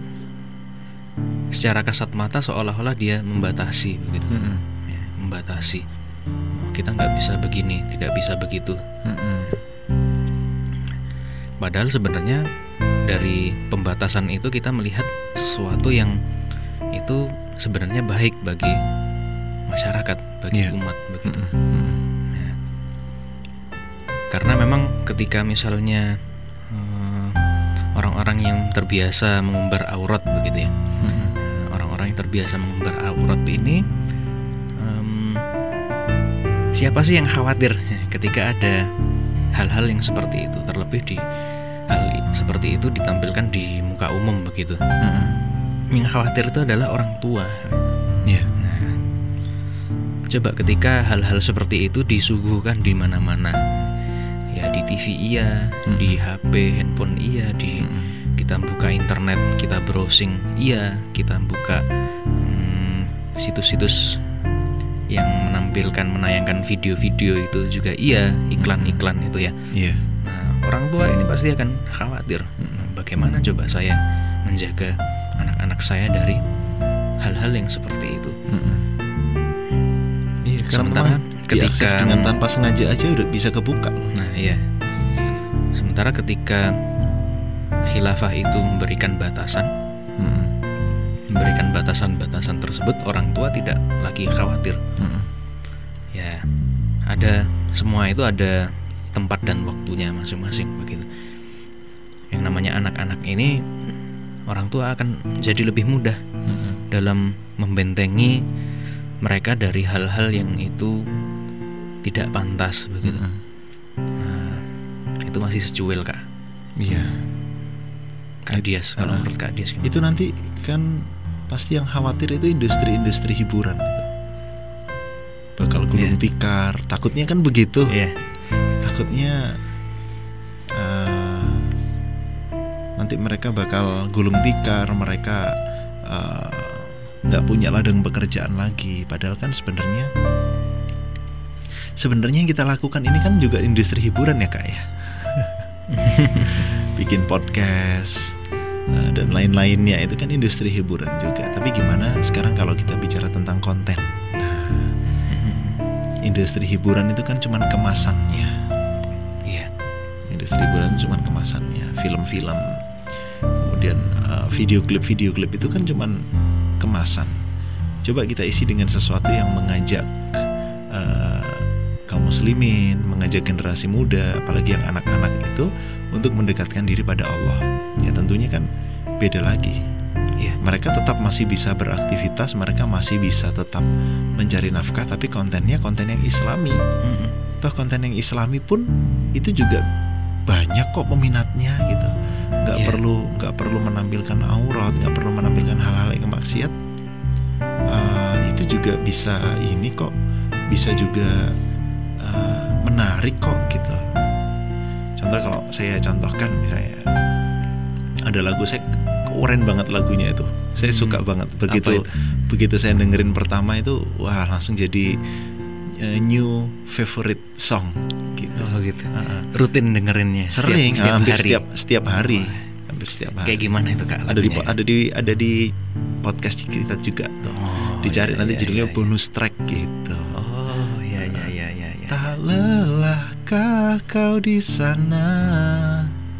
secara kasat mata seolah-olah dia membatasi begitu, Mm-mm. ya, membatasi. Oh, kita nggak bisa begini, tidak bisa begitu. Mm-mm. Padahal sebenarnya dari pembatasan itu kita melihat sesuatu yang itu sebenarnya baik bagi masyarakat, bagi Iya. umat begitu. Mm-mm. Ya. Karena memang ketika misalnya eh, orang-orang yang terbiasa mengumbar aurat begitu ya, Mm-mm. Yang terbiasa mengumbar aurat ini, em, siapa sih yang khawatir ketika ada hal-hal yang seperti itu, terlebih di hal seperti itu ditampilkan di muka umum begitu. Mm-mm. Yang khawatir itu adalah orang tua. Iya. Nah, coba ketika hal-hal seperti itu disuguhkan di mana-mana, ya di TV iya, Mhm. di HP, handphone iya, di Mm-mm. Kita buka internet, kita browsing iya, kita buka hmm, situs-situs yang menampilkan menayangkan video-video itu juga iya, iklan-iklan itu ya. Iya. Nah, orang tua ini pasti akan khawatir. Nah, bagaimana coba saya menjaga anak-anak saya dari hal-hal yang seperti itu? Mm-mm. Iya. Sementara ketika- dengan tanpa sengaja aja udah bisa kebuka. Nah, iya. Sementara ketika khilafah itu memberikan batasan, Mm-mm. memberikan batasan-batasan tersebut, orang tua tidak lagi khawatir. Mm-mm. Ya, ada semua itu ada tempat dan waktunya masing-masing begitu. Yang namanya anak-anak ini orang tua akan jadi lebih mudah Mm-mm. dalam membentengi mereka dari hal-hal yang itu tidak pantas begitu. Mm-mm. Nah, itu masih secuil kak. Iya. Kak Dias, kalau Ah. menurut Kak Dias gimana? Itu nanti kan pasti yang khawatir itu industri-industri hiburan. gitu. Bakal gulung Iya. tikar. Takutnya kan begitu. Iya, takutnya eh, nanti mereka bakal gulung tikar mereka eh, nggak punya ladang pekerjaan lagi padahal kan sebenarnya sebenarnya yang kita lakukan ini kan juga industri hiburan ya kak ya bikin podcast eh, dan lain-lainnya. Itu kan industri hiburan juga. Tapi gimana sekarang kalau kita bicara tentang konten? Nah industri hiburan itu kan cuman kemasannya. Iya, industri hiburan cuma kemasannya. Film-film kemudian uh, video klip. Video klip itu kan cuman kemasan. Coba kita isi dengan sesuatu yang mengajak uh, kaum muslimin mengajak generasi muda apalagi yang anak-anak itu untuk mendekatkan diri pada Allah ya tentunya kan beda lagi iya. mereka tetap masih bisa beraktivitas, mereka masih bisa tetap mencari nafkah, tapi kontennya konten yang Islami. Mm-mm. Toh konten yang Islami pun itu juga banyak kok peminatnya gitu. Nggak Iya. perlu nggak perlu menampilkan aurat, nggak perlu menampilkan hal-hal yang maksiat. Eh, itu juga bisa ini kok, bisa juga menarik kok gitu. Contoh kalau saya contohkan misalnya ada lagu saya keren banget lagunya itu. Saya Hmm. suka banget begitu itu? begitu saya dengerin pertama itu wah langsung jadi eh, new favorite song gitu. Oh gitu. Ah. Rutin dengerinnya setiap- Sering setiap, hampir hari. setiap setiap hari. Wah. Hampir setiap hari. Kayak gimana itu kak? ada di lagunya? ada di ada di podcast kita juga tuh. Oh, Dicari iya, nanti iya, judulnya iya, iya. bonus track gitu. Oh iya iya iya iya. iya. Tak lelahkah kau di sana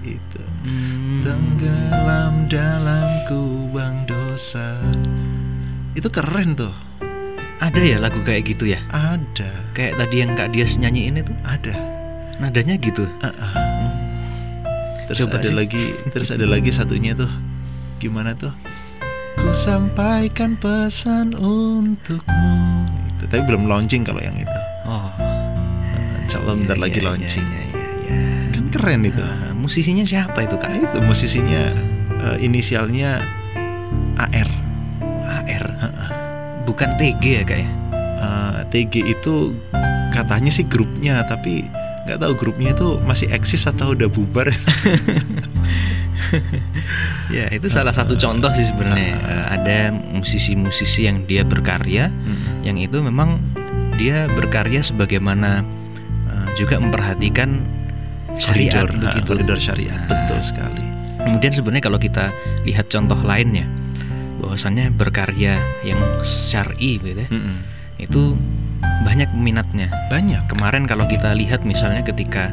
itu Hmm. tenggelam dalam kubang dosa. Itu keren tuh. Ada ya lagu kayak gitu ya? Ada, Kayak tadi yang kak Dias nyanyiin itu ada. nadanya gitu. Ah, ah. Terus Coba ada sih. lagi, terus ada lagi satunya tuh. Gimana tuh? Ku sampaikan pesan untukmu. Itu, tapi belum launching kalau yang itu. Insya Allah bentar lagi iya, launching. Iya, iya, iya. Kan keren itu. Nah, musisinya siapa itu kak? Itu musisinya eh, inisialnya AR. AR. Bukan TG ya kak ya? Eh, TG itu katanya sih grupnya, tapi nggak tahu grupnya itu masih eksis atau udah bubar. Ya itu salah satu contoh sih sebenarnya. Eh, ada musisi-musisi yang dia berkarya, Hmm. yang itu memang dia berkarya sebagaimana juga memperhatikan syariat Koridor, begitu. koridor syariat, Nah, betul sekali. Kemudian sebenarnya kalau kita lihat contoh lainnya, bahwasannya berkarya yang syar'i gitu ya, Mm-mm. itu banyak peminatnya. Banyak. Kemarin kalau kita lihat misalnya ketika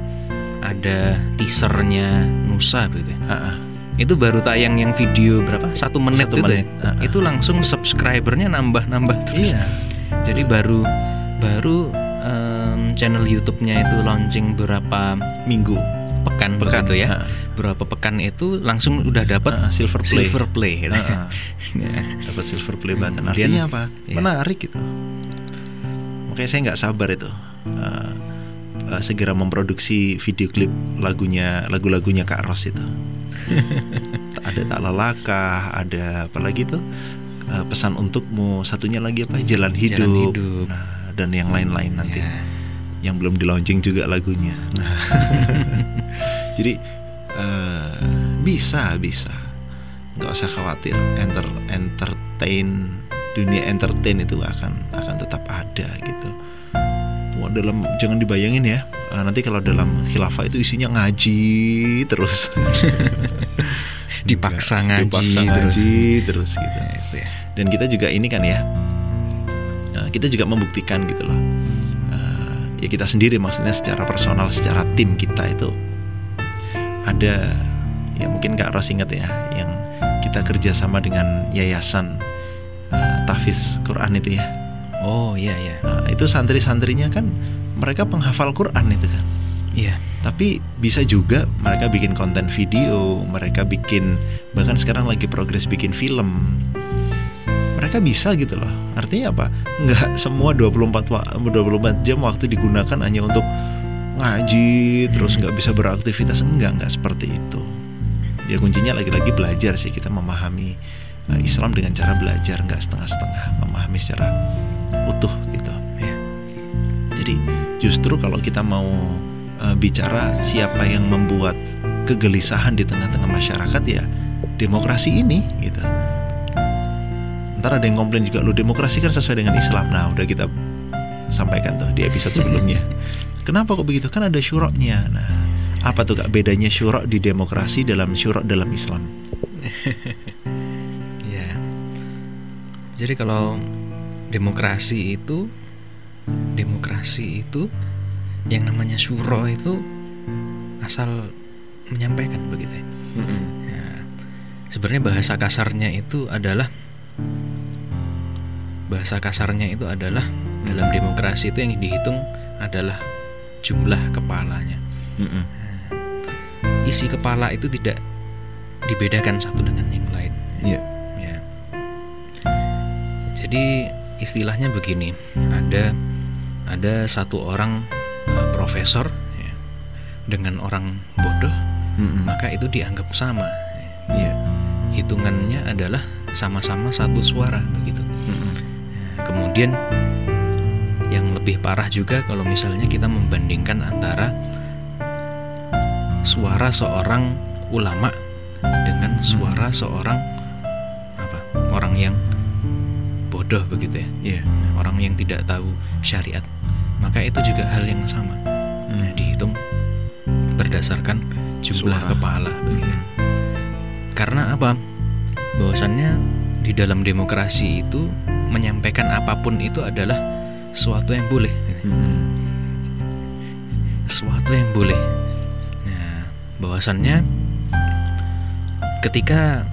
ada teasernya Nusa gitu ya, Ah, ah. itu baru tayang yang video berapa satu menit Satu itu menit, ya. ah, ah. itu langsung subscribernya nambah nambah terus Iya. jadi baru baru em, channel YouTube-nya itu launching berapa Minggu. pekan, Pekan, begitu ya ah. berapa pekan itu langsung udah dapat Ah, silver play. silver play gitu. Ah, ah. Ya. dapat silver play button. Kemudian- Artinya apa? iya. Menarik gitu. Makanya saya nggak sabar itu. eh, eh, segera memproduksi video klip lagunya lagu-lagunya Kak Ros itu. ada tak lelakah, ada apa lagi tuh? Eh, pesan untukmu, satunya lagi apa? Jalan hidup. Jalan hidup. Nah, dan yang lain-lain nanti. Ya. yang belum di launching juga lagunya. Nah, jadi eh, bisa bisa, nggak usah khawatir. Enter entertain dunia entertain itu akan akan tetap ada gitu. Dalam jangan dibayangin ya. eh, nanti kalau dalam khilafah itu isinya ngaji terus. Dipaksa ngaji Dipaksa terus. ngaji terus gitu Ya, itu ya. dan kita juga ini kan ya eh, kita juga membuktikan gitu loh. Eh, ya kita sendiri maksudnya secara personal secara tim kita itu ada ya mungkin Kak Ros ingat ya yang kita kerjasama dengan yayasan Tahfiz Quran itu ya. Oh iya iya. Nah, itu santri-santrinya kan mereka penghafal Quran itu kan. Iya. Tapi bisa juga mereka bikin konten video, mereka bikin bahkan sekarang lagi progres bikin film. Mereka bisa gitu loh. Artinya apa? Nggak semua 24 wa- 24 jam waktu digunakan hanya untuk ngaji terus nggak bisa beraktivitas enggak enggak seperti itu. Ya kuncinya lagi-lagi belajar sih kita memahami uh, Islam dengan cara belajar nggak setengah-setengah, memahami secara utuh gitu. Ya. Jadi justru kalau kita mau uh, bicara siapa yang membuat kegelisahan di tengah-tengah masyarakat ya demokrasi ini gitu. Ntar ada yang komplain juga lu demokrasi kan sesuai dengan Islam. Nah udah kita sampaikan tuh di episode sebelumnya. Kenapa kok begitu? Kan ada syuroknya. Nah apa tuh kak bedanya syurok di demokrasi dalam syurok dalam Islam? Ya. Jadi kalau demokrasi itu demokrasi itu yang namanya suro itu asal menyampaikan begitu ya. Ya. Sebenarnya bahasa kasarnya itu adalah bahasa kasarnya itu adalah dalam demokrasi itu yang dihitung adalah jumlah kepalanya. Mm-mm. Isi kepala itu tidak dibedakan satu dengan yang lain. Iya. Ya. Jadi istilahnya begini, ada ada satu orang uh, profesor ya, dengan orang bodoh, Mm-mm. maka itu dianggap sama. Iya. Hitungannya adalah sama-sama satu suara begitu. Mm-mm. Nah, kemudian yang lebih parah juga kalau misalnya kita membandingkan antara suara seorang ulama dengan suara seorang apa orang yang bodoh begitu ya. Nah, orang yang tidak tahu syariat. Maka itu juga hal yang sama. Nah, Mm. dihitung berdasarkan jumlah Suara. kepala begitu. Karena apa? Bahwasannya di dalam demokrasi itu menyampaikan apa pun itu adalah suatu yang boleh sesuatu yang boleh. Nah, bahwasannya ketika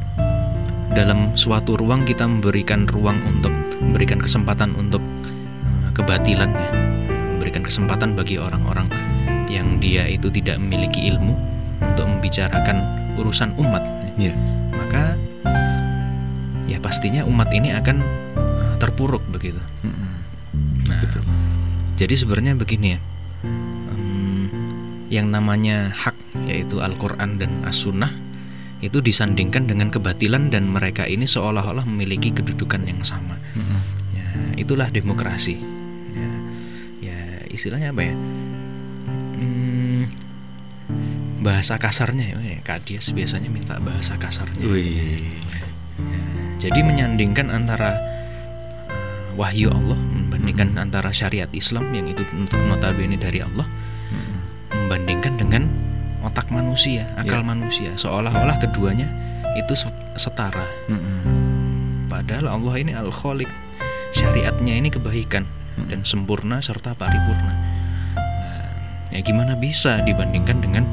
dalam suatu ruang kita memberikan ruang untuk memberikan kesempatan untuk eh, kebatilan ya, memberikan kesempatan bagi orang-orang yang dia itu tidak memiliki ilmu untuk membicarakan urusan umat, Iya. maka ya pastinya umat ini akan terpuruk begitu. Nah, Betul. jadi sebenarnya begini ya, em, yang namanya hak yaitu Al-Quran dan As-Sunnah itu disandingkan dengan kebatilan dan mereka ini seolah-olah memiliki kedudukan yang sama. Mm-mm. Ya, itulah demokrasi. Ya, ya istilahnya apa ya? Hmm, bahasa kasarnya ya, Kak Dias biasanya minta bahasa kasarnya. Wih. Jadi menyandingkan antara wahyu Allah membandingkan antara syariat Islam yang itu not- notabene dari Allah Mm-mm. membandingkan dengan otak manusia, akal Ya. manusia seolah-olah keduanya itu se- setara. Mm-mm. Padahal Allah ini Al-Khaliq. Syariatnya ini kebaikan dan sempurna serta paripurna. Nah, ya gimana bisa dibandingkan dengan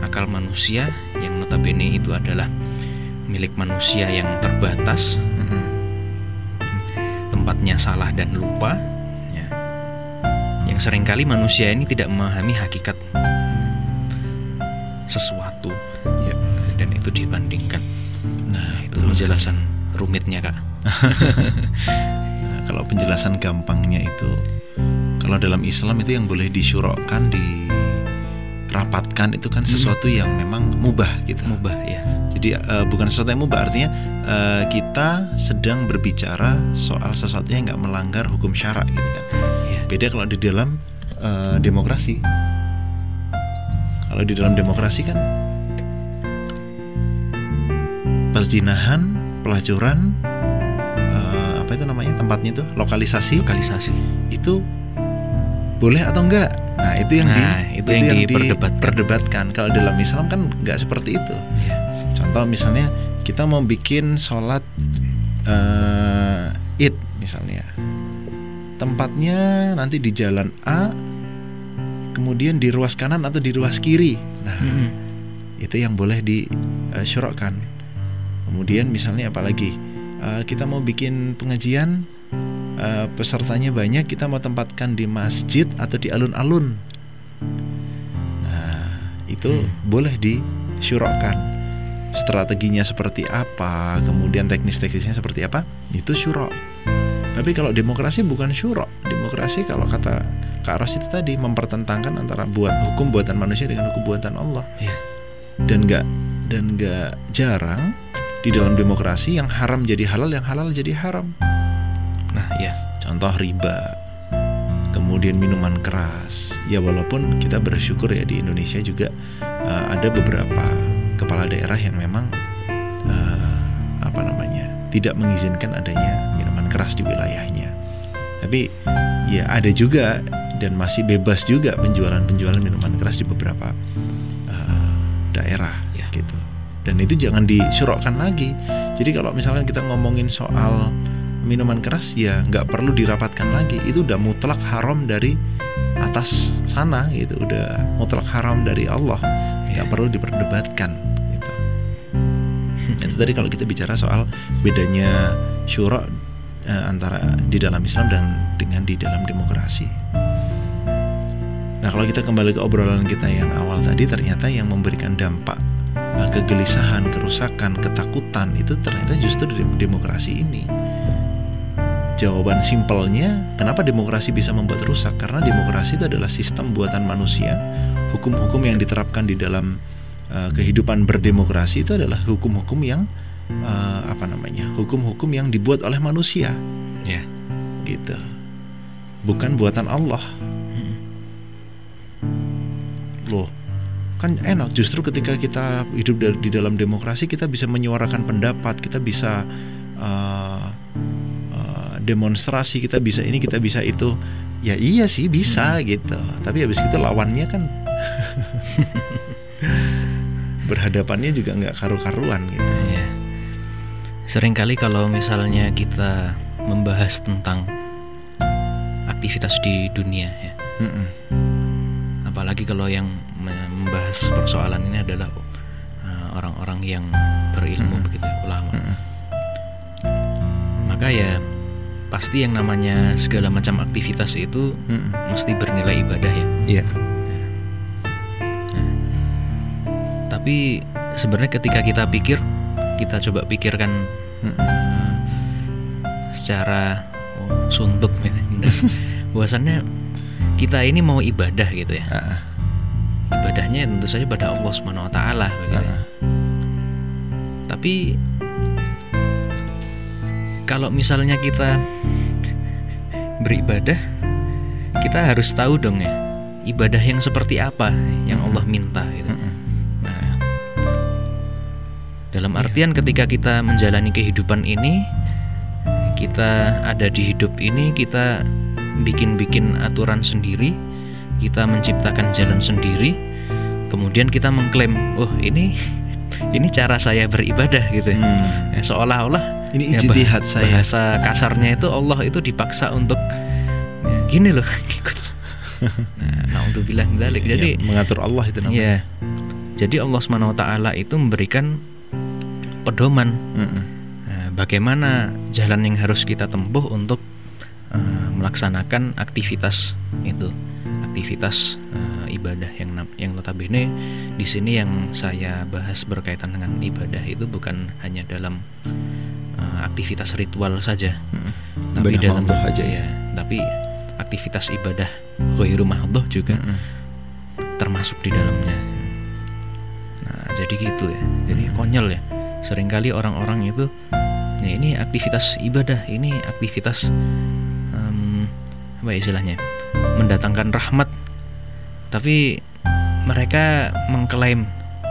akal manusia yang notabene itu adalah milik manusia yang terbatas. Tempatnya salah dan lupa ya. yang sering kali manusia ini tidak memahami hakikat sesuatu Iya. dan itu dibandingkan Nah, itu betul. penjelasan rumitnya kak Nah, kalau penjelasan gampangnya itu kalau dalam Islam itu yang boleh disyurokkan dirapatkan itu kan sesuatu yang memang mubah gitu. mubah ya Jadi eh, bukan sesuatu yang mubah artinya eh, kita sedang berbicara soal sesuatu yang nggak melanggar hukum syarak gitu kan. ya Beda kalau di dalam eh, demokrasi. Kalau di dalam demokrasi kan perzinahan, pelacuran, eh, apa itu namanya tempatnya itu lokalisasi lokalisasi itu boleh atau enggak? Nah itu yang Nah, di, itu yang diperdebatkan. diperdebatkan. Kalau dalam Islam kan nggak seperti itu. ya Contoh misalnya kita mau bikin sholat eh, id misalnya, tempatnya nanti di jalan A, kemudian di ruas kanan atau di ruas kiri. Nah Mm-mm. itu yang boleh disyurokkan. Kemudian misalnya apalagi eh, kita mau bikin pengajian eh, pesertanya banyak, kita mau tempatkan di masjid atau di alun-alun. Nah itu Hmm. boleh disyurokkan. Strateginya seperti apa, kemudian teknis-teknisnya seperti apa, itu syurok. Tapi kalau demokrasi bukan syurok. Demokrasi kalau kata Kak Ros itu tadi mempertentangkan antara buat hukum buatan manusia dengan hukum buatan Allah ya dan nggak dan nggak jarang di dalam demokrasi yang haram jadi halal yang halal jadi haram nah ya contoh riba kemudian minuman keras ya walaupun kita bersyukur ya di Indonesia juga eh, ada beberapa kepala daerah yang memang eh, apa namanya tidak mengizinkan adanya minuman keras di wilayahnya. Tapi ya ada juga dan masih bebas juga penjualan-penjualan minuman keras di beberapa eh, daerah Ya. gitu. Dan itu jangan disyurokkan lagi. Jadi kalau misalkan kita ngomongin soal minuman keras ya nggak perlu dirapatkan lagi. Itu udah mutlak haram dari atas sana gitu. Udah mutlak haram dari Allah. Nggak Ya. perlu diperdebatkan gitu. Itu tadi kalau kita bicara soal bedanya syura eh, antara di dalam Islam dan dengan di dalam demokrasi. Nah kalau kita kembali ke obrolan kita yang awal tadi ternyata yang memberikan dampak eh, kegelisahan kerusakan ketakutan itu ternyata justru di demokrasi ini jawaban simpelnya kenapa demokrasi bisa membuat rusak? Karena demokrasi itu adalah sistem buatan manusia. Hukum-hukum yang diterapkan di dalam uh, kehidupan berdemokrasi itu adalah hukum-hukum yang uh, apa namanya hukum-hukum yang dibuat oleh manusia. Ya. Gitu. Bukan buatan Allah. Hmm. loh kan enak justru ketika kita hidup di dalam demokrasi kita bisa menyuarakan pendapat kita bisa uh, demonstrasi kita bisa ini kita bisa itu. Ya iya sih bisa gitu. Tapi habis itu lawannya kan berhadapannya juga nggak karu-karuan gitu. Ya sering kali kalau misalnya kita membahas tentang aktivitas di dunia ya. Mm-mm. apalagi kalau yang me- membahas persoalan ini adalah uh, orang-orang yang berilmu Mm-mm. begitu ulama. Mm-mm. maka ya pasti yang namanya segala macam aktivitas itu Mm-mm. mesti bernilai ibadah ya Iya. tapi sebenarnya ketika kita pikir kita coba pikirkan Mm-mm. uh, secara oh, suntuk gitu bahwasannya kita ini mau ibadah gitu ya Ah, ibadahnya tentu saja pada Allah Subhanahu wa taala begitu ya. Tapi kalau misalnya kita beribadah, kita harus tahu dong ya, ibadah yang seperti apa yang Allah minta gitu. Nah, dalam artian ketika kita menjalani kehidupan ini, kita ada di hidup ini, kita bikin-bikin aturan sendiri, kita menciptakan jalan sendiri, kemudian kita mengklaim, oh ini ini cara saya beribadah gitu. Hmm. Ya, seolah-olah Ini ya, bah- ijtihad saya. bahasa kasarnya itu Allah itu dipaksa untuk ya, gini loh ikut. Nah, untuk bilang dalik. Ya, Jadi mengatur Allah itu namanya. Ya. Jadi Allah Subhanahu wa taala itu memberikan pedoman Mm-mm. eh, bagaimana jalan yang harus kita tempuh untuk eh, melaksanakan aktivitas itu. Aktivitas eh, ibadah yang yang notabene di sini yang saya bahas berkaitan dengan ibadah itu bukan hanya dalam eh, aktivitas ritual saja, Mm-mm. tapi dalam mahdoh aja ya. ya, tapi aktivitas ibadah ghairu mahdhoh juga Mm-mm. termasuk di dalamnya. Nah, jadi gitu ya. Jadi konyol ya. Seringkali orang-orang itu ya ini aktivitas ibadah, ini aktivitas em, apa ya istilahnya? mendatangkan rahmat. Tapi mereka mengklaim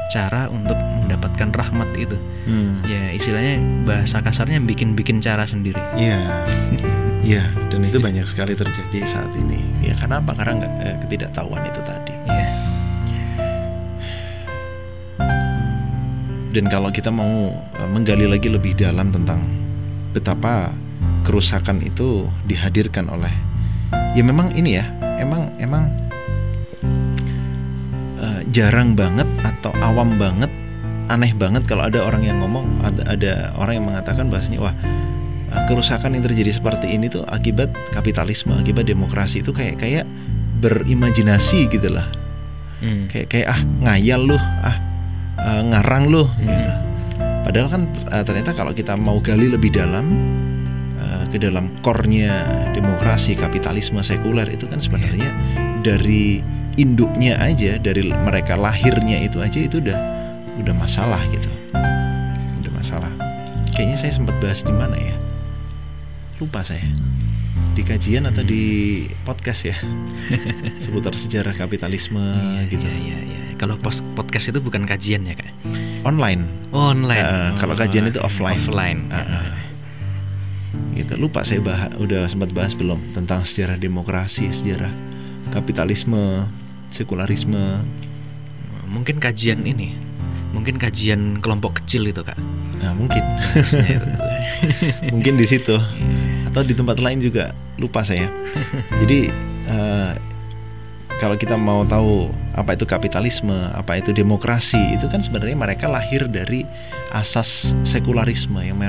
cara untuk mendapatkan rahmat itu. Hmm. Ya istilahnya bahasa kasarnya bikin-bikin cara sendiri. Iya, iya, dan itu banyak sekali terjadi saat ini. Ya kenapa? Karena nggak eh, ketidaktahuan itu tadi. Iya. Dan kalau kita mau eh, menggali lagi lebih dalam tentang betapa kerusakan itu dihadirkan oleh, ya memang ini ya, emang emang jarang banget atau awam banget, aneh banget kalau ada orang yang ngomong, ada, ada orang yang mengatakan bahasanya wah kerusakan yang terjadi seperti ini tuh akibat kapitalisme, akibat demokrasi itu kayak kayak berimajinasi gitu lah Hmm. kayak kayak ah ngayal lu ah eh, ngarang lu Hmm. gitu. padahal kan eh, ternyata kalau kita mau gali lebih dalam eh, ke dalam core-nya demokrasi kapitalisme sekuler itu kan sebenarnya dari induknya aja dari mereka lahirnya itu aja itu udah udah masalah gitu udah masalah kayaknya saya sempat bahas di mana ya lupa saya di kajian atau di podcast ya seputar sejarah kapitalisme Iya, gitu iya, iya, iya. Kalau podcast itu bukan kajian ya, Kak? online Online. Eh, kalau kajian itu Oh, offline. Offline. Eh, eh. gitu lupa saya bahas udah sempat bahas belum tentang sejarah demokrasi sejarah kapitalisme sekularisme. Mungkin kajian ini. Mungkin kajian kelompok kecil itu, Kak. nah mungkin. Mungkin di situ. Atau di tempat lain juga lupa saya. Jadi eh, kalau kita mau tahu apa itu kapitalisme apa itu demokrasi itu kan sebenarnya mereka lahir dari asas sekularisme yang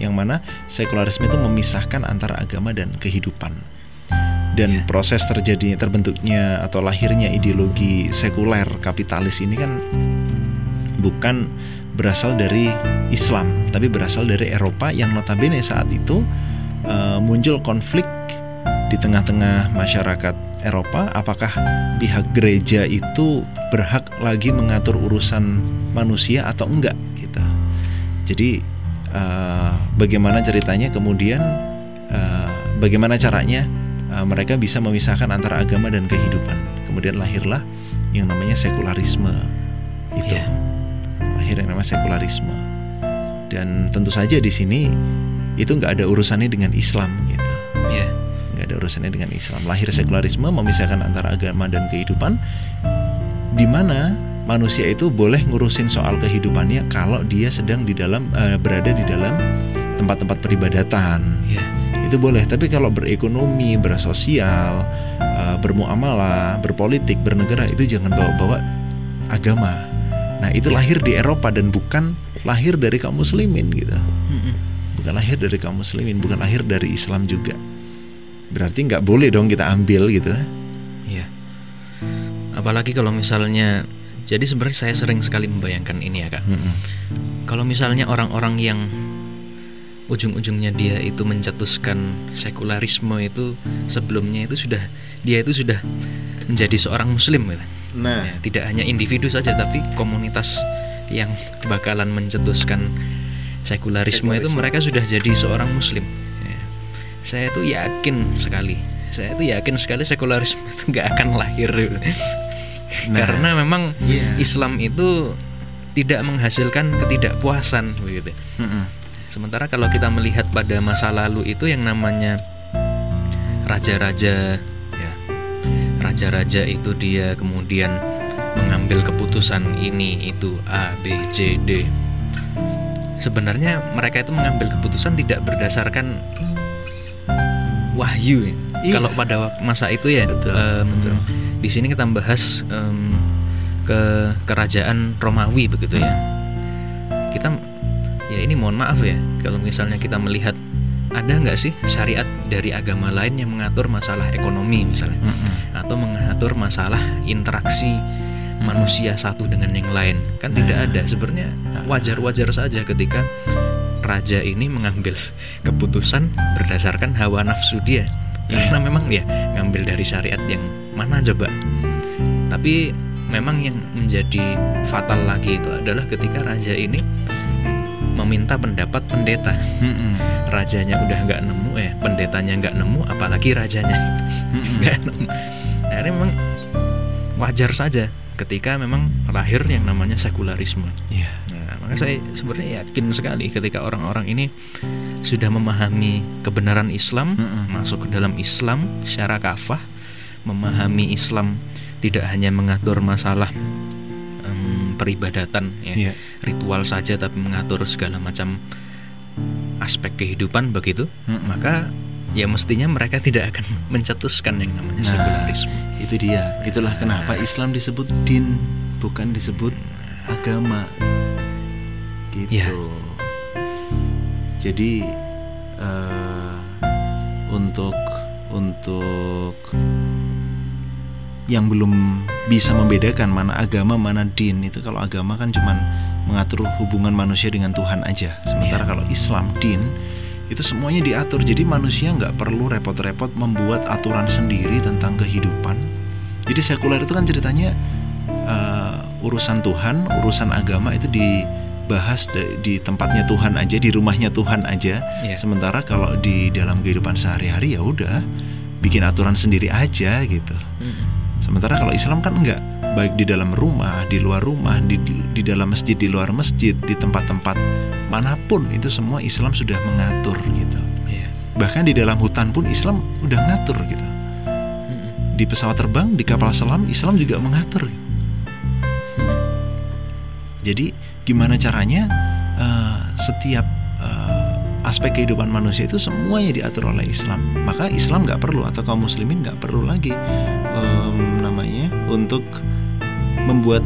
yang mana sekularisme itu memisahkan antara agama dan kehidupan dan Ya. proses terjadinya terbentuknya atau lahirnya ideologi sekuler kapitalis ini kan bukan berasal dari Islam tapi berasal dari Eropa yang notabene saat itu uh, muncul konflik di tengah-tengah masyarakat Eropa, apakah pihak gereja itu berhak lagi mengatur urusan manusia atau enggak gitu. Jadi uh, bagaimana ceritanya kemudian uh, bagaimana caranya uh, mereka bisa memisahkan antara agama dan kehidupan. Kemudian lahirlah yang namanya sekularisme itu. Yeah. Lahir yang namanya sekularisme. Dan tentu saja di sini itu nggak ada urusannya dengan Islam gitu. Yeah ada urusannya dengan Islam. Lahir sekularisme memisahkan antara agama dan kehidupan, di mana manusia itu boleh ngurusin soal kehidupannya kalau dia sedang di dalam uh, berada di dalam tempat-tempat peribadatan. Yeah. Itu boleh. Tapi kalau berekonomi, bersosial, uh, bermuamalah, berpolitik, bernegara itu jangan bawa-bawa agama. Nah itu lahir di Eropa dan bukan lahir dari kaum muslimin gitu. Mm -mm. Bukan lahir dari kaum muslimin, bukan lahir dari Islam juga berarti nggak boleh dong kita ambil gitu Iya apalagi kalau misalnya jadi sebenarnya saya sering sekali membayangkan ini ya kak -hmm. kalau misalnya orang-orang yang ujung-ujungnya dia itu mencetuskan sekularisme itu sebelumnya itu sudah dia itu sudah menjadi seorang muslim gitu. Nah, ya, tidak hanya individu saja tapi komunitas yang bakalan mencetuskan sekularisme, sekularisme. itu mereka sudah jadi seorang muslim. Saya tuh yakin sekali saya tuh yakin sekali sekularisme itu nggak akan lahir. Nah, karena memang yeah. Islam itu tidak menghasilkan ketidakpuasan begitu. Mm -hmm. Sementara kalau kita melihat pada masa lalu itu yang namanya raja-raja ya raja-raja itu dia kemudian mengambil keputusan ini itu A B C D sebenarnya mereka itu mengambil keputusan tidak berdasarkan wahyu ya. Iya. Kalau pada masa itu ya, betul, um, betul. di sini kita bahas um, ke kerajaan Romawi begitu ya. Kita ya ini mohon maaf ya, kalau misalnya kita melihat ada nggak sih syariat dari agama lain yang mengatur masalah ekonomi misalnya, mm -hmm. atau mengatur masalah interaksi manusia satu dengan yang lain? Kan nah. tidak ada. Sebenarnya wajar-wajar saja ketika raja ini mengambil keputusan berdasarkan hawa nafsu dia. Yeah. karena memang dia ngambil dari syariat yang mana coba? Tapi memang yang menjadi fatal lagi itu adalah ketika raja ini meminta pendapat pendeta. Rajanya udah nggak nemu eh pendetanya nggak nemu apalagi rajanya. Nggak nemu. Akhirnya memang wajar saja ketika memang lahir yang namanya sekularisme. Yeah maka saya sebenarnya yakin sekali ketika orang-orang ini sudah memahami kebenaran Islam, mm-hmm. masuk ke dalam Islam secara kafah, memahami Islam tidak hanya mengatur masalah peribadatan, ya, yeah. ritual saja, tapi mengatur segala macam aspek kehidupan begitu, mm-hmm. maka ya mestinya mereka tidak akan mencetuskan yang namanya nah, sekularisme. Itu dia. Itulah kenapa nah. Islam disebut din, bukan disebut agama gitu ya. jadi uh, untuk untuk yang belum bisa membedakan mana agama mana din itu kalau agama kan cuman mengatur hubungan manusia dengan Tuhan aja sementara ya. kalau Islam din itu semuanya diatur jadi manusia nggak perlu repot-repot membuat aturan sendiri tentang kehidupan jadi sekuler itu kan ceritanya uh, urusan Tuhan urusan agama itu di bahas di tempatnya Tuhan aja di rumahnya Tuhan aja yeah. sementara kalau di dalam kehidupan sehari-hari ya udah bikin aturan sendiri aja gitu mm. Sementara kalau Islam kan enggak. Baik di dalam rumah di luar rumah di, di dalam masjid di luar masjid di tempat-tempat mana pun itu semua Islam sudah mengatur gitu. Yeah. bahkan di dalam hutan pun Islam udah ngatur gitu. Di pesawat terbang di kapal selam Islam juga mengatur. Jadi gimana caranya uh, setiap aspek kehidupan manusia itu semuanya diatur oleh Islam maka Islam nggak perlu atau kaum muslimin nggak perlu lagi um, namanya untuk membuat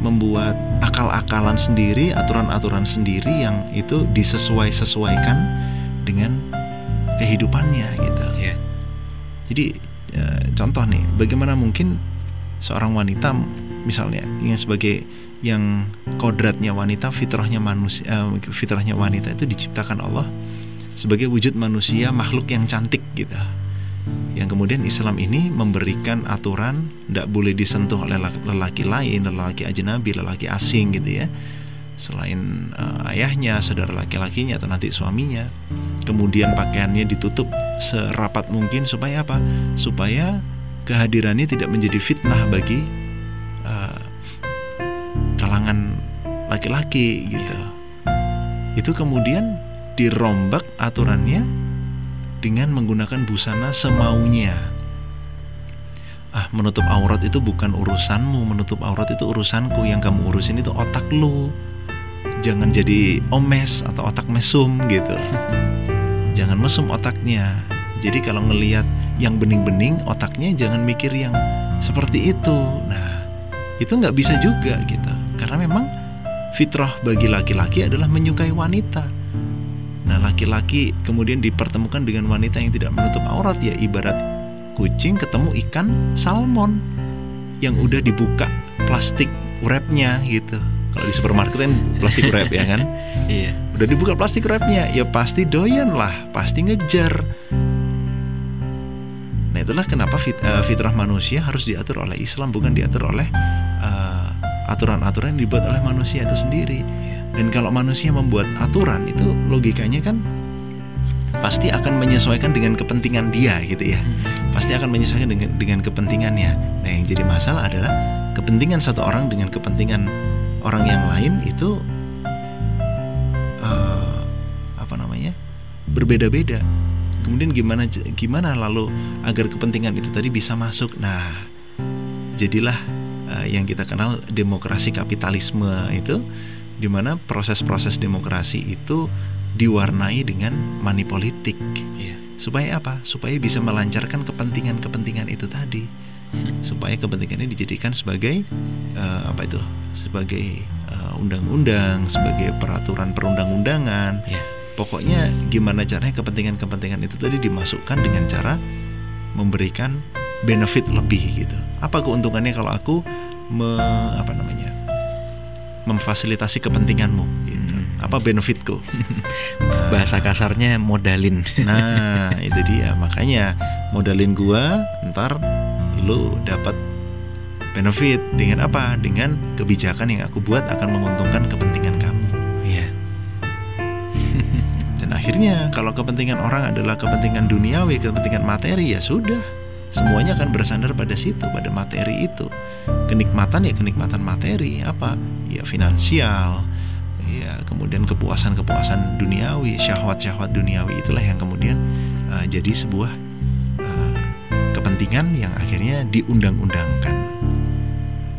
membuat akal-akalan sendiri aturan-aturan sendiri yang itu disesuai-sesuaikan dengan kehidupannya gitu yeah. jadi uh, contoh nih bagaimana mungkin seorang wanita misalnya ingin sebagai yang kodratnya wanita fitrahnya manusia uh, fitrahnya wanita itu diciptakan Allah sebagai wujud manusia makhluk yang cantik gitu. Yang kemudian Islam ini memberikan aturan tidak boleh disentuh oleh lelaki lain lelaki ajnabi lelaki asing gitu ya. Selain uh, ayahnya saudara laki-lakinya atau nanti suaminya. Kemudian pakaiannya ditutup serapat mungkin supaya apa? Supaya kehadirannya tidak menjadi fitnah bagi uh, kalangan laki-laki gitu itu kemudian dirombak aturannya dengan menggunakan busana semaunya. Ah, menutup aurat itu bukan urusanmu, menutup aurat itu urusanku. Yang kamu urusin itu otak lu. Jangan jadi omes atau otak mesum gitu. Jangan mesum otaknya. Jadi kalau ngelihat yang bening-bening otaknya jangan mikir yang seperti itu. Nah, itu nggak bisa juga gitu. Karena memang fitrah bagi laki-laki adalah menyukai wanita Nah, laki-laki kemudian dipertemukan dengan wanita yang tidak menutup aurat ya ibarat kucing ketemu ikan salmon yang udah dibuka plastik wrapnya gitu. Kalau di supermarket kan plastik wrap ya kan? Iya. Udah dibuka plastik wrapnya, ya pasti doyan lah, pasti ngejar. Nah itulah kenapa fit, uh, fitrah manusia harus diatur oleh Islam bukan diatur oleh uh, aturan-aturan yang dibuat oleh manusia itu sendiri. Dan kalau manusia membuat aturan itu logikanya kan pasti akan menyesuaikan dengan kepentingan dia gitu ya. Hmm. Pasti akan menyesuaikan dengan dengan kepentingannya. Nah, yang jadi masalah adalah kepentingan satu orang dengan kepentingan orang yang lain itu uh, apa namanya? berbeda-beda. Kemudian gimana gimana lalu agar kepentingan itu tadi bisa masuk. Nah, jadilah uh, yang kita kenal demokrasi kapitalisme itu di mana proses-proses demokrasi itu diwarnai dengan money politik. Yeah. Supaya apa? Supaya bisa melancarkan kepentingan-kepentingan itu tadi. Supaya kepentingannya dijadikan sebagai uh, apa itu? Sebagai uh, undang-undang, sebagai peraturan perundang-undangan. Yeah. Pokoknya gimana caranya kepentingan-kepentingan itu tadi dimasukkan dengan cara memberikan benefit lebih gitu. Apa keuntungannya kalau aku me, apa namanya? memfasilitasi kepentinganmu gitu. Hmm. Apa benefitku? Nah, Bahasa kasarnya modalin. nah, itu dia. Makanya modalin gua ntar lu dapat benefit dengan apa? Dengan kebijakan yang aku buat akan menguntungkan kepentingan kamu. Iya. Dan akhirnya kalau kepentingan orang adalah kepentingan duniawi, kepentingan materi ya sudah semuanya akan bersandar pada situ pada materi itu. Kenikmatan ya kenikmatan materi apa? Ya finansial ya kemudian kepuasan-kepuasan duniawi syahwat-syahwat duniawi itulah yang kemudian uh, jadi sebuah uh, kepentingan yang akhirnya diundang-undangkan.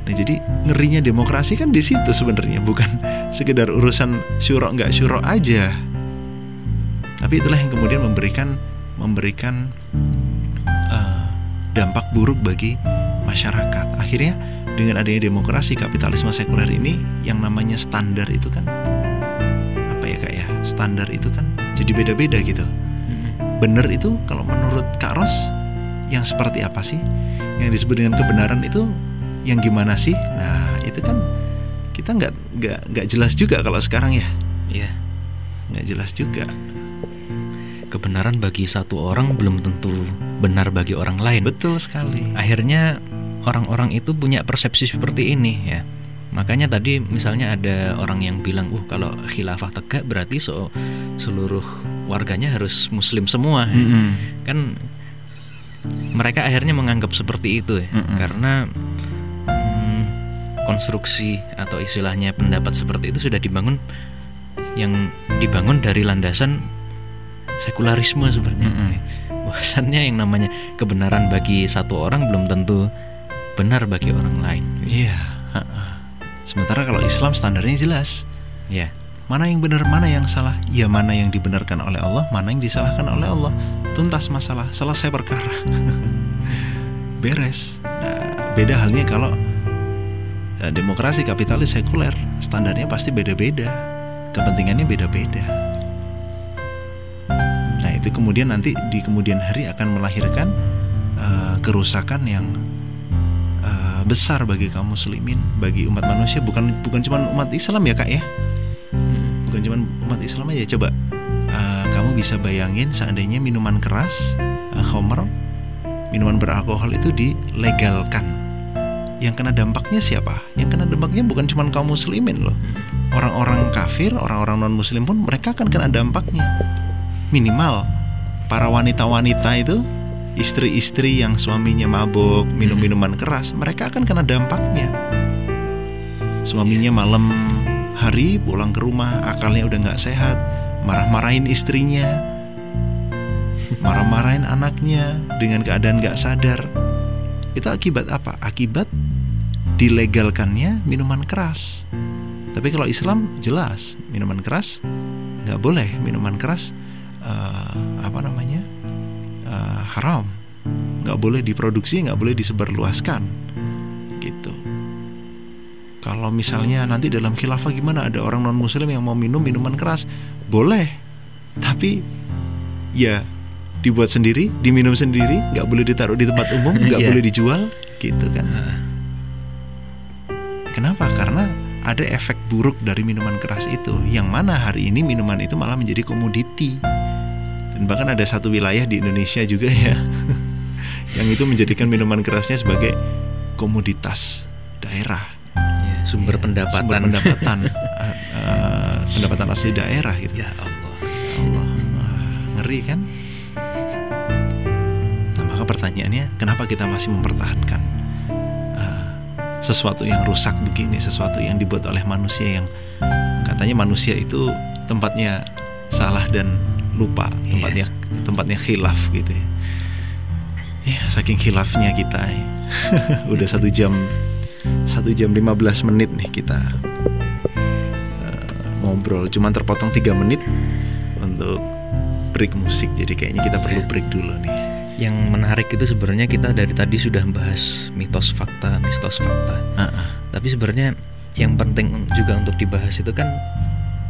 Nah jadi ngerinya demokrasi kan di situ sebenarnya bukan sekedar urusan syurok nggak syurok aja. Tapi itulah yang kemudian memberikan memberikan dampak buruk bagi masyarakat. Akhirnya dengan adanya demokrasi kapitalisme sekuler ini yang namanya standar itu kan apa ya kak ya standar itu kan jadi beda-beda gitu. Hmm. Bener itu kalau menurut Kak Ros yang seperti apa sih? Yang disebut dengan kebenaran itu yang gimana sih? Nah itu kan kita nggak nggak nggak jelas juga kalau sekarang ya. Iya. Nggak jelas juga kebenaran bagi satu orang belum tentu benar bagi orang lain. Betul sekali. Akhirnya orang-orang itu punya persepsi seperti ini ya. Makanya tadi misalnya ada orang yang bilang, "Uh, kalau khilafah tegak berarti so seluruh warganya harus muslim semua." Mm -hmm. Kan mereka akhirnya menganggap seperti itu ya. Mm -hmm. Karena hmm, konstruksi atau istilahnya pendapat seperti itu sudah dibangun yang dibangun dari landasan sekularisme sebenarnya. Mm -hmm. Bahwasannya yang namanya kebenaran bagi satu orang belum tentu benar bagi orang lain. Iya. Yeah. Sementara kalau Islam standarnya jelas. Iya. Yeah. Mana yang benar, mana yang salah? Ya mana yang dibenarkan oleh Allah, mana yang disalahkan oleh Allah. Tuntas masalah, selesai perkara. Beres. Nah, beda halnya kalau ya, demokrasi kapitalis sekuler, standarnya pasti beda-beda. Kepentingannya beda-beda itu kemudian nanti di kemudian hari akan melahirkan uh, kerusakan yang uh, besar bagi kaum muslimin, bagi umat manusia bukan bukan cuma umat Islam ya kak ya, bukan cuma umat Islam aja coba uh, kamu bisa bayangin seandainya minuman keras, uh, homer, minuman beralkohol itu dilegalkan. Yang kena dampaknya siapa? Yang kena dampaknya bukan cuma kaum muslimin loh. Orang-orang kafir, orang-orang non-muslim pun mereka akan kena dampaknya. Minimal para wanita-wanita itu istri-istri yang suaminya mabuk, minum minuman keras, mereka akan kena dampaknya. Suaminya malam hari pulang ke rumah, akalnya udah nggak sehat, marah-marahin istrinya, marah-marahin anaknya dengan keadaan nggak sadar. Itu akibat apa? Akibat dilegalkannya minuman keras. Tapi kalau Islam jelas minuman keras nggak boleh minuman keras uh, apa namanya uh, haram. Nggak boleh diproduksi nggak boleh disebarluaskan gitu. Kalau misalnya nanti dalam khilafah gimana? Ada orang non muslim yang mau minum minuman keras. Boleh tapi ya dibuat sendiri diminum sendiri nggak boleh ditaruh di tempat umum nggak yeah. boleh dijual gitu kan. Kenapa? Karena ada efek buruk dari minuman keras itu. Yang mana hari ini minuman itu malah menjadi komoditi dan bahkan ada satu wilayah di Indonesia juga ya yang itu menjadikan minuman kerasnya sebagai komoditas daerah. Ya, sumber ya, pendapatan. sumber pendapatan. Uh, uh, pendapatan asli daerah gitu. Ya Allah, ya Allah. Ngeri kan? Nah maka pertanyaannya kenapa kita masih mempertahankan uh, sesuatu yang rusak begini sesuatu yang dibuat oleh manusia yang katanya manusia itu tempatnya salah dan lupa tempatnya yeah. tempatnya khilaf gitu ya. Ya saking khilafnya kita ya. udah satu jam satu jam 15 menit nih kita uh, ngobrol cuman terpotong tiga menit untuk break musik jadi kayaknya kita perlu iya. break dulu nih yang menarik itu sebenarnya kita dari tadi sudah bahas mitos fakta mitos fakta uh -uh. tapi sebenarnya yang penting juga untuk dibahas itu kan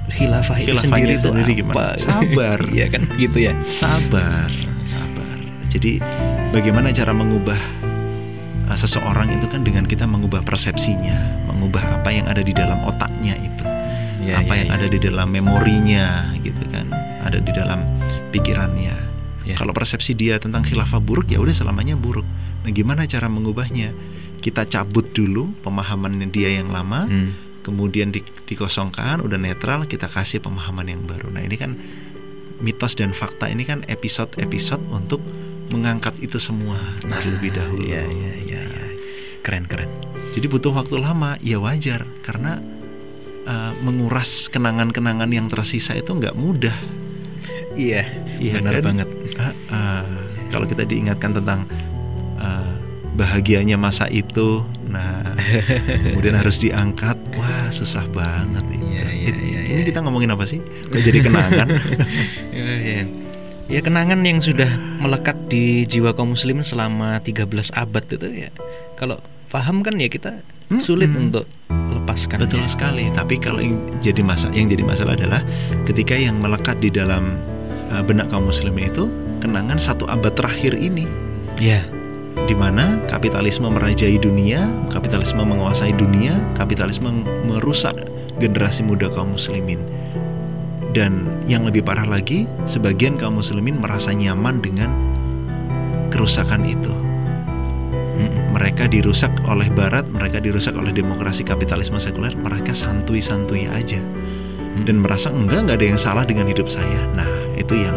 khilafah itu sendiri itu sendiri gimana? Sabar. iya kan gitu ya. Sabar, sabar. Jadi bagaimana cara mengubah uh, seseorang itu kan dengan kita mengubah persepsinya, mengubah apa yang ada di dalam otaknya itu. Ya, apa ya, yang ya. ada di dalam memorinya gitu kan, ada di dalam pikirannya. Ya. Kalau persepsi dia tentang khilafah buruk ya udah selamanya buruk. Nah, gimana cara mengubahnya? Kita cabut dulu pemahaman dia yang lama. Hmm kemudian di, dikosongkan udah netral kita kasih pemahaman yang baru. Nah ini kan mitos dan fakta ini kan episode-episode untuk mengangkat itu semua nah, terlebih dahulu. ya, ya, ya, ya. keren keren. Jadi butuh waktu lama ya wajar karena uh, menguras kenangan-kenangan yang tersisa itu nggak mudah. Iya iya benar kan? banget. Uh, uh, kalau kita diingatkan tentang uh, bahagianya masa itu nah kemudian harus diangkat wah susah banget itu. Ya, ya, ya, ini ya. kita ngomongin apa sih kok jadi kenangan ya, ya. ya kenangan yang sudah melekat di jiwa kaum muslim selama 13 abad itu ya kalau paham kan ya kita hmm, sulit hmm. untuk lepaskan betul ya. sekali tapi kalau yang jadi masa yang jadi masalah adalah ketika yang melekat di dalam uh, benak kaum muslimin itu kenangan satu abad terakhir ini ya di mana kapitalisme merajai dunia, kapitalisme menguasai dunia, kapitalisme merusak generasi muda kaum muslimin. Dan yang lebih parah lagi, sebagian kaum muslimin merasa nyaman dengan kerusakan itu. Mereka dirusak oleh barat, mereka dirusak oleh demokrasi kapitalisme sekuler, mereka santuy-santuy aja. Dan merasa enggak enggak ada yang salah dengan hidup saya. Nah, itu yang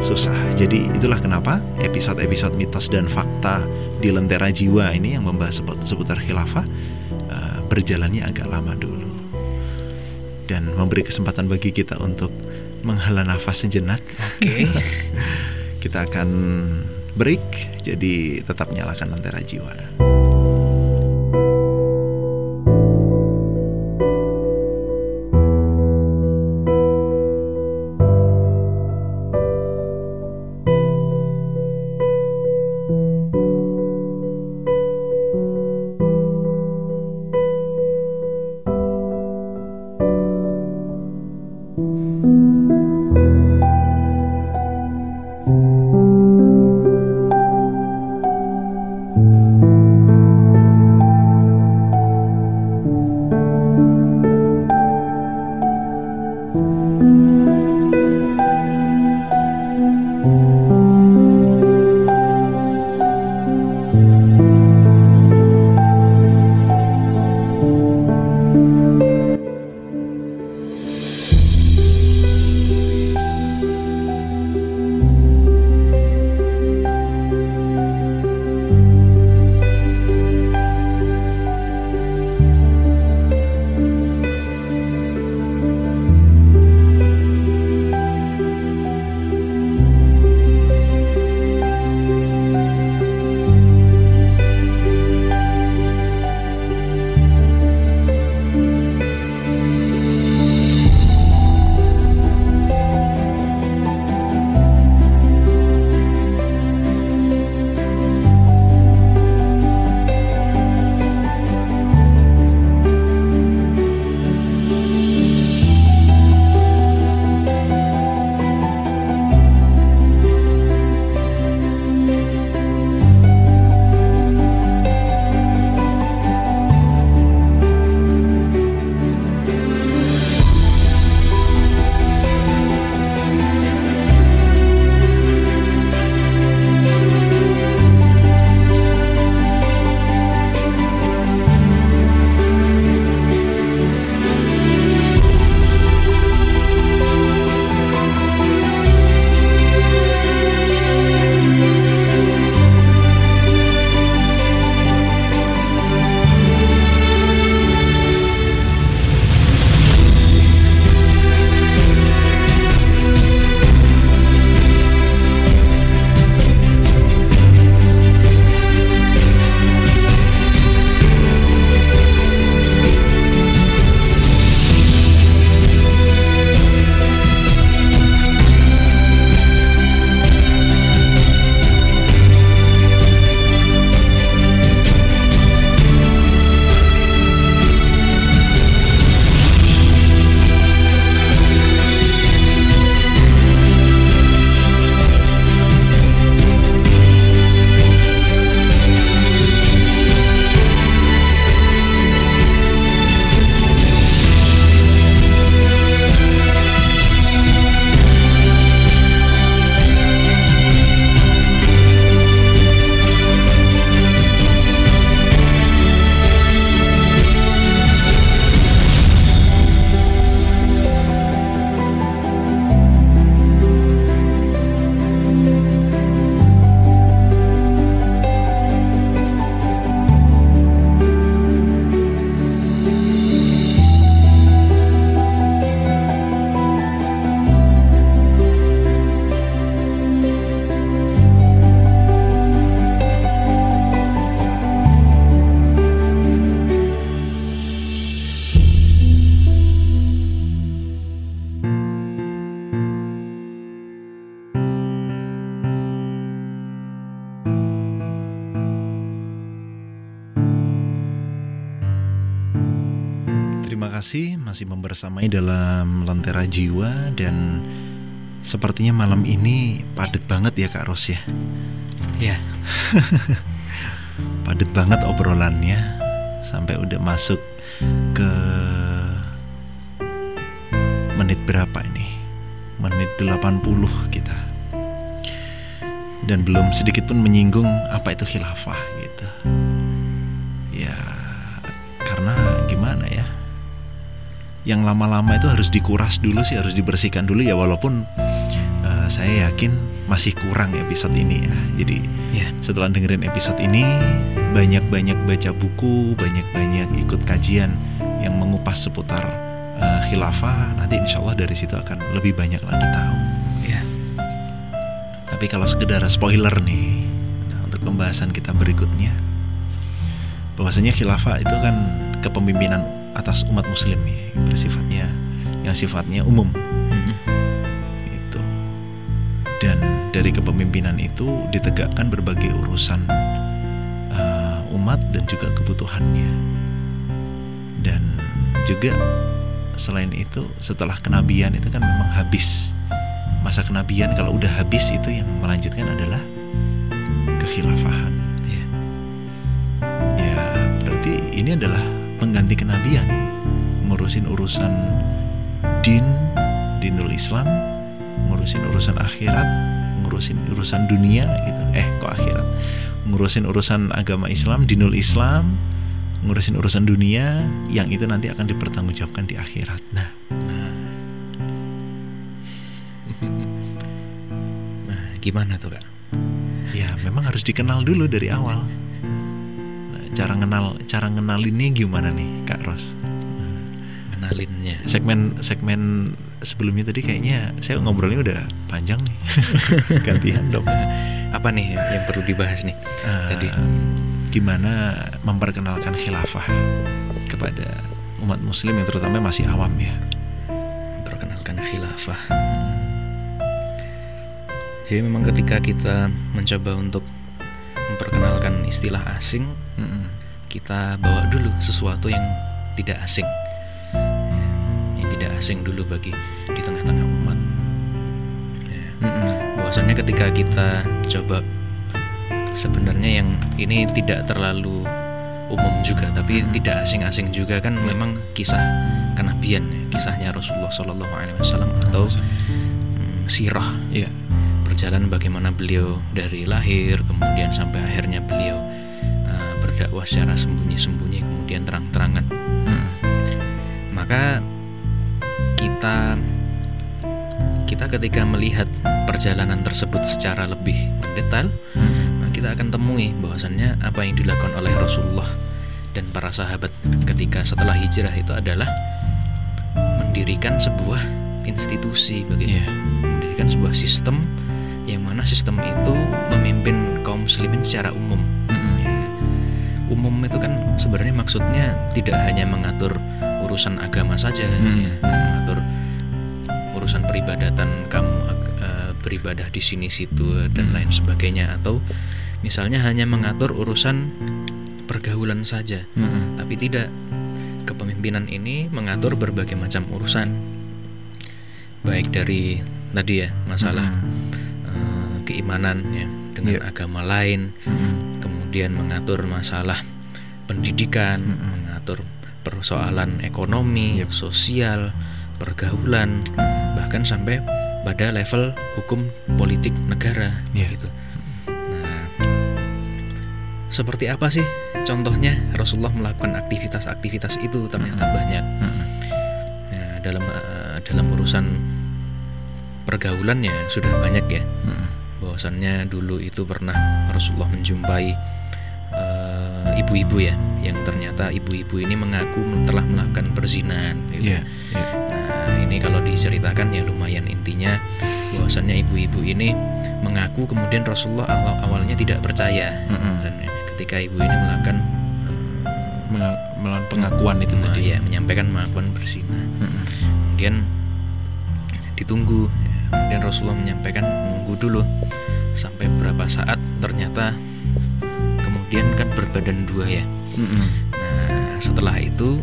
susah. Jadi itulah kenapa episode-episode mitos dan fakta di Lentera Jiwa ini yang membahas seputar khilafah uh, berjalannya agak lama dulu dan memberi kesempatan bagi kita untuk menghela nafas sejenak. Oke. Okay. kita akan break, jadi tetap nyalakan Lentera Jiwa. Masih membersamai dalam Lentera Jiwa dan sepertinya malam ini padat banget ya Kak Ros ya. Ya, Padat banget obrolannya sampai udah masuk ke menit berapa ini? Menit 80 kita. Dan belum sedikit pun menyinggung apa itu khilafah gitu. Yang lama-lama itu harus dikuras dulu sih, harus dibersihkan dulu ya walaupun eh, saya yakin masih kurang episode ini ya. Jadi ya, setelah dengerin episode ini banyak-banyak baca buku, banyak-banyak ikut kajian yang mengupas seputar eh, khilafah. Nanti insya Allah dari situ akan lebih banyak lagi tahu. ya, Tapi kalau sekedar spoiler nih, nah untuk pembahasan kita berikutnya, bahwasanya khilafah itu kan kepemimpinan atas umat muslim ya, bersifatnya yang sifatnya umum Mm-mm. itu. Dan dari kepemimpinan itu ditegakkan berbagai urusan uh, umat dan juga kebutuhannya. Dan juga selain itu setelah kenabian itu kan memang habis masa kenabian kalau udah habis itu yang melanjutkan adalah kekhilafahan. ya, Ya, berarti ini adalah pengganti kenabian, ngurusin urusan din, dinul Islam, ngurusin urusan akhirat, ngurusin urusan dunia gitu. Eh, kok akhirat? Ngurusin urusan agama Islam, dinul Islam, ngurusin urusan dunia yang itu nanti akan dipertanggungjawabkan di akhirat. Nah, nah gimana tuh kak? ya memang harus dikenal dulu dari awal. Cara ngenal cara ngenalinnya gimana nih, Kak Ros? Kenalinnya. segmen segmen sebelumnya tadi kayaknya saya ngobrolnya udah panjang nih gantian dong Apa nih yang, yang perlu dibahas nih? Eh, Tadi. gimana memperkenalkan khilafah kepada umat muslim yang terutama masih awam ya Perkenalkan khilafah. Jadi memang ketika kita mencoba untuk memperkenalkan istilah asing, Mm-mm. kita bawa dulu sesuatu yang tidak asing. Ya, Yang tidak asing dulu bagi di tengah-tengah umat. Ya, Mm-mm. bahwasannya ketika kita coba sebenarnya yang ini tidak terlalu umum juga tapi tidak asing-asing juga kan memang kisah kenabian ya, kisahnya Rasulullah Shallallahu Alaihi Wasallam atau mm, sirah Iya. Perjalanan bagaimana beliau dari lahir kemudian sampai akhirnya beliau uh, berdakwah secara sembunyi-sembunyi kemudian terang-terangan Mm. maka kita kita ketika melihat perjalanan tersebut secara lebih mendetail Mm. nah, kita akan temui bahwasannya apa yang dilakukan oleh Rasulullah dan para sahabat ketika setelah hijrah itu adalah mendirikan sebuah institusi begitu Iya. mendirikan sebuah sistem yang mana sistem itu memimpin kaum muslimin secara umum. Ya. umum itu kan sebenarnya maksudnya tidak hanya mengatur urusan agama saja Hmm. ya, mengatur urusan peribadatan kamu eh, beribadah di sini situ dan Hmm. lain sebagainya atau misalnya hanya mengatur urusan pergaulan saja Mm-mm. tapi tidak kepemimpinan ini mengatur berbagai macam urusan baik dari tadi ya masalah Mm-mm. Keimanan ya dengan Iya. agama lain kemudian mengatur masalah pendidikan, Mm-mm. mengatur persoalan ekonomi, Yep. sosial, pergaulan, bahkan sampai pada level hukum politik negara Iya. gitu. Nah, seperti apa sih contohnya Rasulullah melakukan aktivitas-aktivitas itu ternyata banyak. Nah, dalam eh, dalam urusan pergaulan ya sudah banyak ya. Bahwasannya dulu itu pernah Rasulullah menjumpai eh, ibu-ibu ya yang ternyata ibu-ibu ini mengaku telah melakukan perzinahan gitu. Iya. Iya. Nah, ini kalau diceritakan ya lumayan intinya bahwasannya ibu-ibu ini mengaku kemudian Rasulullah awal awalnya tidak percaya dan ya, ketika ibu ini melakukan Menga- melawan pengakuan itu eh, tadi ya menyampaikan pengakuan berzina Mm-mm. kemudian ditunggu. Kemudian Rasulullah menyampaikan nunggu dulu sampai berapa saat ternyata kemudian kan berbadan dua ya nah setelah itu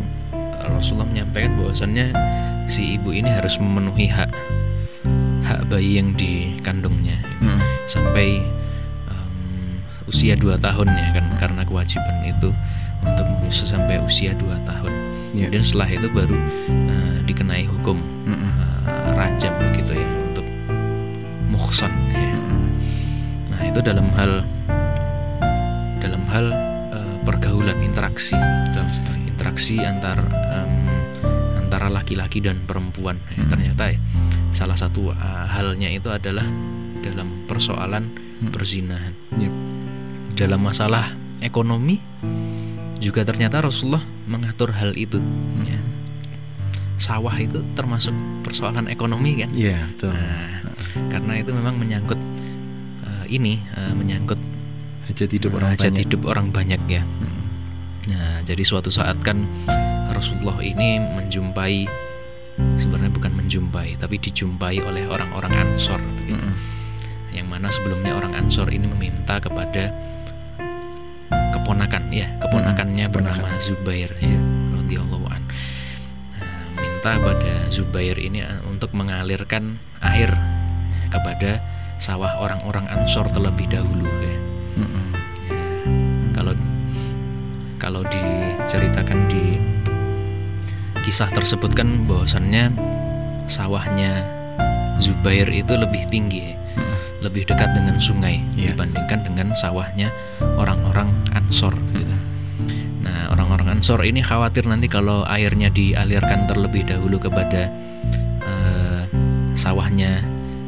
Rasulullah menyampaikan bahwasannya si ibu ini harus memenuhi hak hak bayi yang dikandungnya Mm-mm. sampai em, usia 2 tahun ya kan karena kewajiban itu untuk menyusu sampai usia 2 tahun. Iya. Kemudian setelah itu baru eh, dikenai hukum Mm-mm. eh, rajam begitu ya untuk muhson ya. Mm-mm. Nah, itu dalam hal dalam hal eh, pergaulan interaksi sekali. interaksi antar antara laki-laki dan perempuan Ya, Hmm. ternyata ya, salah satu uh, halnya itu adalah dalam persoalan Hmm. perzinahan Yep. dalam masalah ekonomi juga ternyata Rasulullah mengatur hal itu ya. sawah itu termasuk persoalan ekonomi kan Iya, betul. Nah, karena itu memang menyangkut uh, ini uh, menyangkut Hajat hidup orang hajat banyak. hidup orang banyak ya Mm-mm. Nah, jadi suatu saat kan Rasulullah ini menjumpai sebenarnya bukan menjumpai, tapi dijumpai oleh orang-orang Ansor begitu. Mm-mm. Yang mana sebelumnya orang Ansor ini meminta kepada keponakan, ya, keponakannya Hmm, bernama keponakan. Zubair ya, Iya. radhiyallahu an. Nah, minta pada Zubair ini untuk mengalirkan air kepada sawah orang-orang Ansor terlebih dahulu ya kalau kalau diceritakan di kisah tersebut kan bahwasannya sawahnya Zubair itu lebih tinggi Mm-mm. lebih dekat dengan sungai Iya. dibandingkan dengan sawahnya orang-orang Ansor gitu. Nah, orang-orang Ansor ini khawatir nanti kalau airnya dialirkan terlebih dahulu kepada eh, sawahnya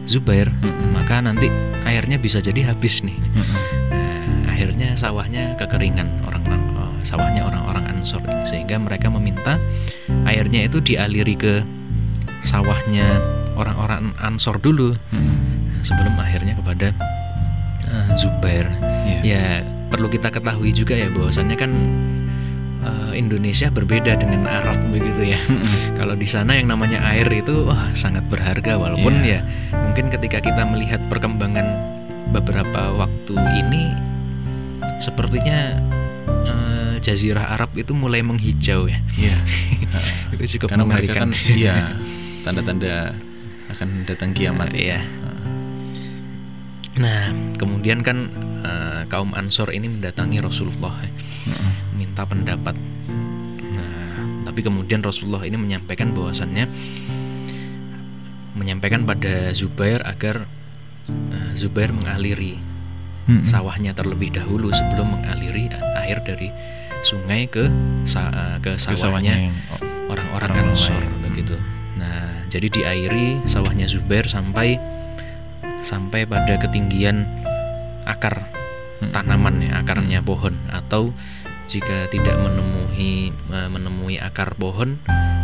Zubair, Mm-mm. maka nanti airnya bisa jadi habis nih. Mm-mm. Nah, akhirnya sawahnya kekeringan orang oh, sawahnya orang-orang Ansor sehingga mereka meminta airnya itu dialiri ke sawahnya orang-orang Ansor dulu Mm-mm. sebelum akhirnya kepada eh, Zubair. Iya. Ya perlu kita ketahui juga ya bahwasannya kan eh, Indonesia berbeda dengan Arab begitu ya. Kalau di sana yang namanya air itu wah sangat berharga walaupun Iya. ya mungkin ketika kita melihat perkembangan beberapa waktu ini sepertinya eh, Jazirah Arab itu mulai menghijau ya. Iya. itu cukup Karena mereka kan iya tanda-tanda akan datang kiamat. Eh, iya. Nah, kemudian kan eh, kaum Ansor ini mendatangi Rasulullah ya, Mm-mm. Minta pendapat. Nah, tapi kemudian Rasulullah ini menyampaikan bahwasannya menyampaikan pada Zubair agar eh, Zubair mengaliri Mm-mm. sawahnya terlebih dahulu sebelum mengaliri air dari sungai ke sa- eh, ke sawahnya orang-orang orang Ansor begitu. Nah, jadi diairi sawahnya Zubair sampai sampai pada ketinggian akar Mm-mm. tanaman ya, akarnya pohon atau jika tidak menemui eh, menemui akar pohon,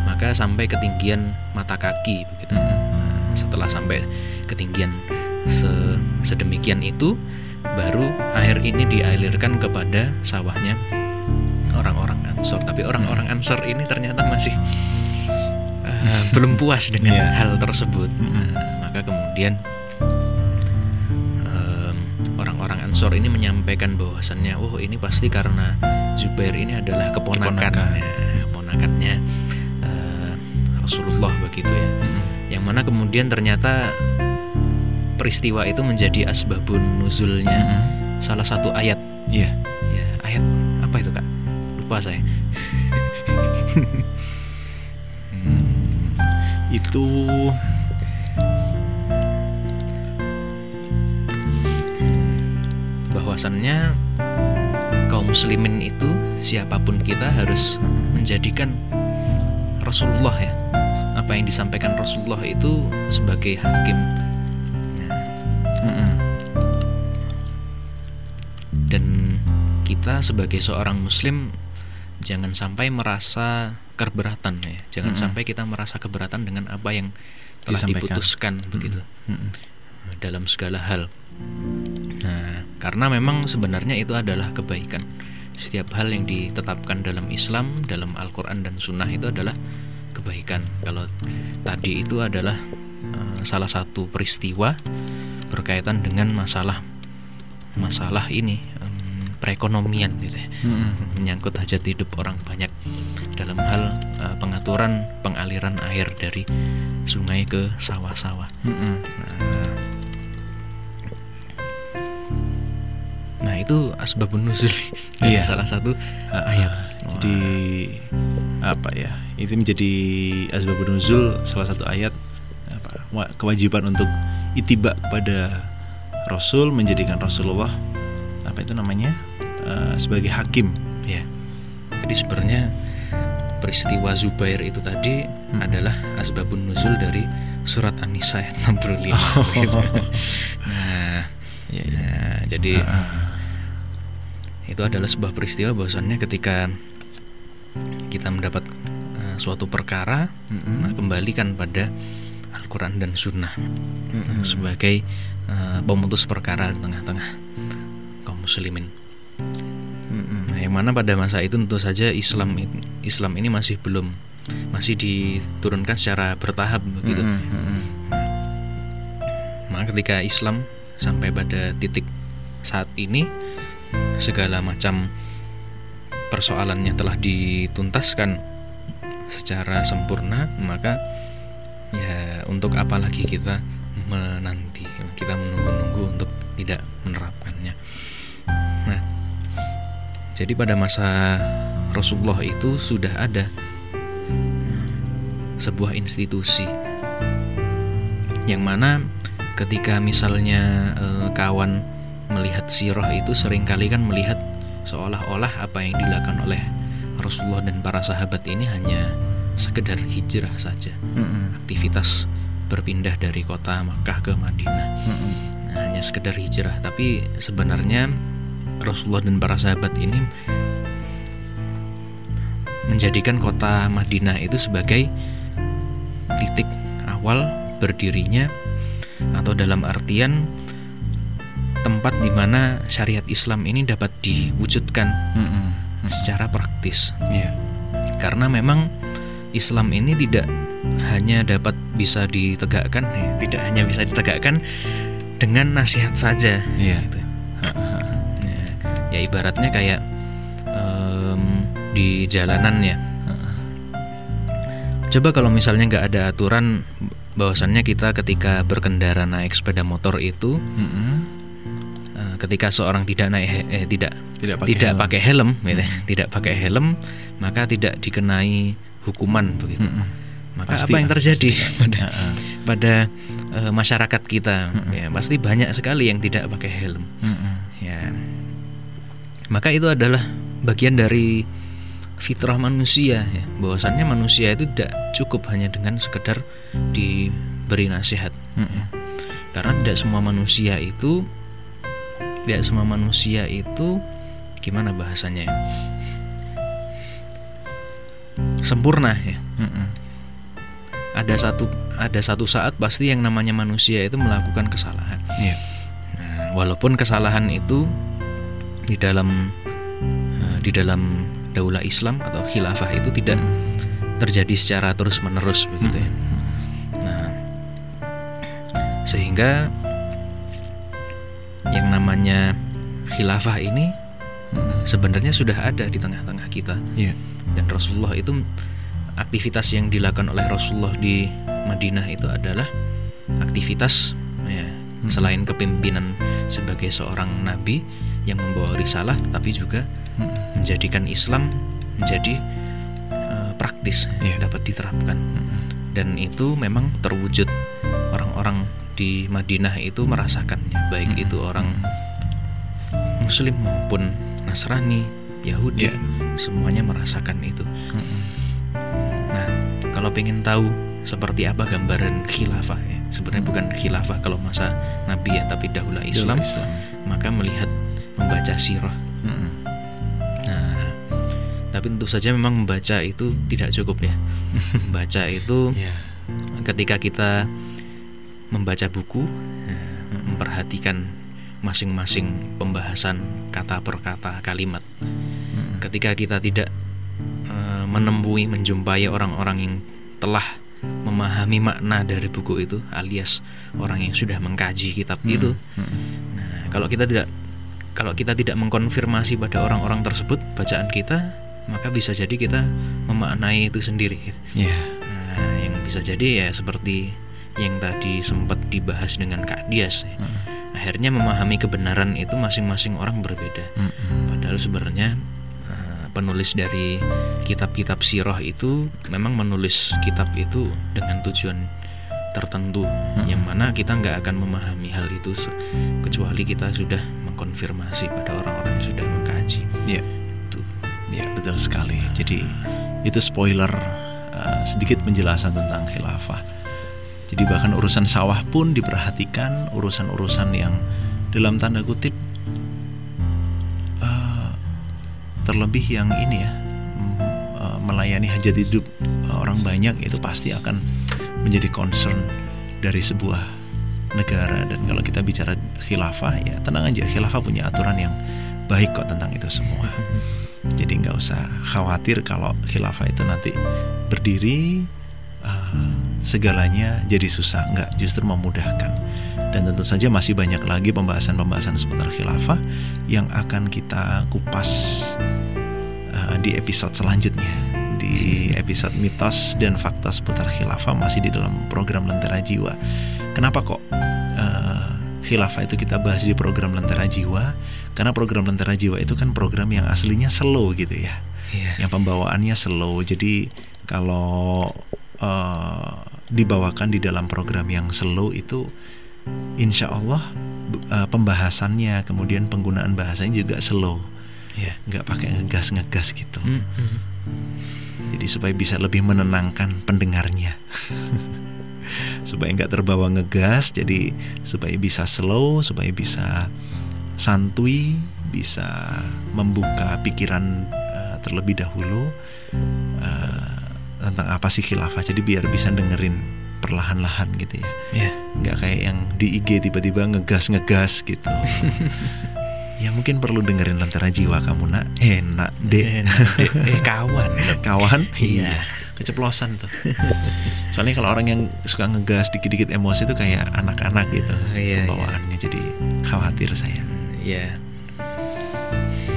maka sampai ketinggian mata kaki begitu. Mm-mm. Nah, setelah sampai ketinggian se- sedemikian itu baru air ini dialirkan kepada sawahnya orang-orang Ansor. Tapi orang-orang Ansor ini ternyata masih eh, belum puas dengan Iya. hal tersebut. Mm-mm. Nah, maka kemudian em, orang-orang Ansor ini menyampaikan bahwasannya, oh ini pasti karena Zubair ini adalah keponakan, ya, keponakannya eh, Rasulullah begitu ya Mm-mm. yang mana kemudian ternyata peristiwa itu menjadi asbabun nuzulnya Mm-mm. salah satu ayat Iya. ya ayat apa itu kak lupa saya Hmm. Itu bahwasannya kaum muslimin itu siapa pun kita harus menjadikan Rasulullah ya. Apa yang disampaikan Rasulullah itu sebagai hakim. Nah, dan kita sebagai seorang muslim jangan sampai merasa keberatan ya. Jangan Mm-mm. sampai kita merasa keberatan dengan apa yang telah Disampaikan. diputuskan begitu. Mm-mm. dalam segala hal karena memang sebenarnya itu adalah kebaikan setiap hal yang ditetapkan dalam Islam dalam Al-Quran dan Sunnah itu adalah kebaikan kalau tadi itu adalah eh, salah satu peristiwa berkaitan dengan masalah masalah ini perekonomian gitu ya Mm-mm. menyangkut hajat hidup orang banyak dalam hal eh, pengaruh aturan pengaliran air dari sungai ke sawah-sawah. Mm-mm. Nah, nah itu asbabun nuzul Iya. salah satu Ah, ayat. Jadi apa ya? Itu menjadi asbabun nuzul salah satu ayat apa? wa- Kewajiban untuk itiba kepada Rasul menjadikan Rasulullah apa itu namanya? eh, sebagai hakim. Ya. Jadi sebenarnya peristiwa Zubair itu tadi adalah asbabun nuzul dari surat An-Nisa ayat 65. gitu. Nah, Ya, ya. nah, jadi Ah, itu adalah sebuah peristiwa bahwasannya ketika kita mendapat uh, suatu perkara nah, kembalikan pada Al-Quran dan Sunnah Mm-mm. sebagai uh, pemutus perkara di tengah-tengah kaum muslimin. Mm-mm. Nah, yang mana pada masa itu tentu saja Islam Islam ini masih belum masih diturunkan secara bertahap begitu. Mm-mm. Maka ketika Islam sampai pada titik saat ini segala macam persoalannya telah dituntaskan secara sempurna, maka ya untuk apa lagi kita menanti, kita menunggu-nunggu untuk tidak menerapkannya. Nah, jadi pada masa Rasulullah itu sudah ada sebuah institusi yang mana ketika misalnya eh, kawan melihat sirah itu sering kali kan melihat seolah-olah apa yang dilakukan oleh Rasulullah dan para sahabat ini hanya sekedar hijrah saja Mm-mm. aktivitas berpindah dari kota Makkah ke Madinah Mm-mm. Nah, hanya sekedar hijrah tapi sebenarnya Rasulullah dan para sahabat ini menjadikan kota Madinah itu sebagai titik awal berdirinya atau dalam artian tempat di mana syariat Islam ini dapat diwujudkan Mm-mm. secara praktis Iya. karena memang Islam ini tidak hanya dapat bisa ditegakkan ya, tidak hanya bisa ditegakkan dengan nasihat saja Iya. gitu. Ya, ya ibaratnya kayak em, di jalanan ya coba kalau misalnya nggak ada aturan bahwasannya kita ketika berkendara naik sepeda motor itu Mm-mm. eh, ketika seorang tidak naik eh, tidak Tidak pakai tidak helm. pakai helm gitu ya, tidak pakai helm maka tidak dikenai hukuman begitu Mm-mm. maka Pasti apa yang terjadi pasti. pada Ah, pada eh, masyarakat kita ya pasti banyak sekali yang tidak pakai helm mm-mm. ya maka itu adalah bagian dari fitrah manusia ya bahwasannya manusia itu tidak cukup hanya dengan sekedar diberi nasihat Mm-mm. karena tidak semua manusia itu tidak semua manusia itu gimana bahasanya ya? sempurna ya Mm-mm. ada satu ada satu saat pasti yang namanya manusia itu melakukan kesalahan Iya. Nah, walaupun kesalahan itu di dalam eh, di dalam daulah Islam atau khilafah itu tidak terjadi secara terus menerus begitu ya. Nah, sehingga yang namanya khilafah ini Mm-mm. sebenarnya sudah ada di tengah-tengah kita Iya. dan Rasulullah itu aktivitas yang dilakukan oleh Rasulullah di Madinah itu adalah aktivitas ya, Hmm. selain kepemimpinan sebagai seorang nabi yang membawa risalah tetapi juga Mm-mm. menjadikan Islam menjadi eh, praktis Iya. dapat diterapkan Mm-mm. dan itu memang terwujud orang-orang di Madinah itu merasakannya baik Hmm. itu orang Muslim maupun Nasrani Yahudi Iya. semuanya merasakan itu Mm-mm. Nah, kalau pengen tahu seperti apa gambaran khilafah ya, sebenarnya bukan khilafah kalau masa Nabi ya, tapi dahulu Islam, Islam. maka melihat membaca sirah. Mm-mm. Nah, tapi tentu saja memang membaca itu tidak cukup ya. Membaca itu Iya. ketika kita membaca buku, ya, memperhatikan masing-masing pembahasan kata per kata kalimat. Mm-mm. ketika kita tidak eh, menemui menjumpai orang-orang yang telah memahami makna dari buku itu alias orang yang sudah mengkaji kitab itu Mm-mm. nah kalau kita tidak kalau kita tidak mengkonfirmasi pada orang-orang tersebut bacaan kita maka bisa jadi kita memaknai itu sendiri. Iya. Nah, yang bisa jadi ya seperti yang tadi sempat dibahas dengan Kak Dias. ya. Akhirnya memahami kebenaran itu masing-masing orang berbeda. Mm-mm. Padahal sebenarnya eh, penulis dari kitab-kitab sirah itu memang menulis kitab itu dengan tujuan tertentu yang mana kita nggak akan memahami hal itu kecuali kita sudah mengkonfirmasi pada orang-orang yang sudah mengkaji Iya. itu Ya betul sekali. Jadi itu spoiler uh, sedikit penjelasan tentang khilafah. Jadi bahkan urusan sawah pun diperhatikan urusan-urusan yang dalam tanda kutip uh, terlebih yang ini ya mm, uh, melayani hajat hidup uh, orang banyak itu pasti akan menjadi concern dari sebuah negara dan kalau kita bicara khilafah ya tenang aja khilafah punya aturan yang baik kok tentang itu semua. Jadi nggak usah khawatir kalau khilafah itu nanti berdiri uh, segalanya jadi susah, nggak justru memudahkan. Dan tentu saja masih banyak lagi pembahasan-pembahasan seputar khilafah yang akan kita kupas uh, di episode selanjutnya. Di episode mitos dan fakta seputar khilafah masih di dalam program Lentera Jiwa. Kenapa kok uh, khilafah itu kita bahas di program Lentera Jiwa? Karena program Lentera Jiwa itu kan program yang aslinya slow gitu ya Iya. yang pembawaannya slow. Jadi kalau eh, dibawakan di dalam program yang slow itu, insya Allah eh, pembahasannya kemudian penggunaan bahasanya juga slow, Iya. nggak pakai ngegas ngegas gitu. Mm, mm. Jadi supaya bisa lebih menenangkan pendengarnya. supaya nggak terbawa ngegas, jadi supaya bisa slow, supaya bisa santuy, bisa membuka pikiran eh, terlebih dahulu eh, tentang apa sih khilafah. Jadi biar bisa dengerin perlahan-lahan gitu ya. Iya. Nggak kayak yang di IG tiba-tiba ngegas-ngegas gitu. ya mungkin perlu dengerin lentera jiwa kamu nak. Eh nak dek. Eh, dek, eh, kawan kawan Iya. keceplosan tuh soalnya kalau orang yang suka ngegas dikit-dikit emosi itu kayak anak-anak gitu Iya, pembawaannya jadi khawatir saya Mm, Iya.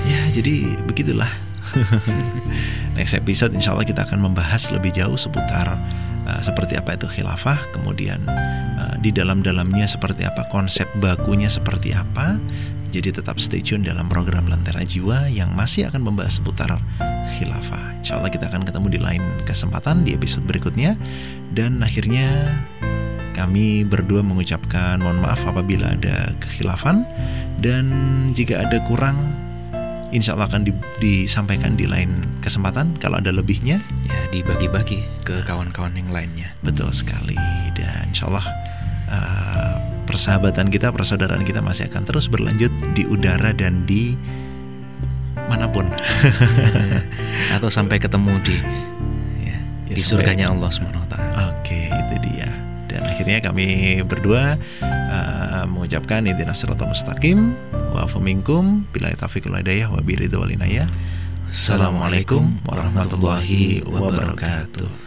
ya jadi begitulah next episode insya Allah kita akan membahas lebih jauh seputar uh, seperti apa itu khilafah kemudian uh, di dalam-dalamnya seperti apa konsep bakunya seperti apa. Jadi tetap stay tune dalam program Lentera Jiwa yang masih akan membahas seputar khilafah. Insya Allah kita akan ketemu di lain kesempatan di episode berikutnya. Dan akhirnya kami berdua mengucapkan mohon maaf apabila ada kekhilafan. Dan jika ada kurang insya Allah akan di- disampaikan di lain kesempatan kalau ada lebihnya Ya dibagi-bagi ke kawan-kawan yang lainnya. betul sekali dan insya Allah uh, persahabatan kita persaudaraan kita masih akan terus berlanjut di udara dan di mana pun Atau sampai ketemu di ya, Ya, di surganya Allah taala. Oke, itu dia. Dan akhirnya kami berdua uh, mengucapkan idina siratal mustaqim wa afu minkum bila taufiqul hidayah wa biridho wal inayah. Assalamualaikum warahmatullahi wabarakatuh.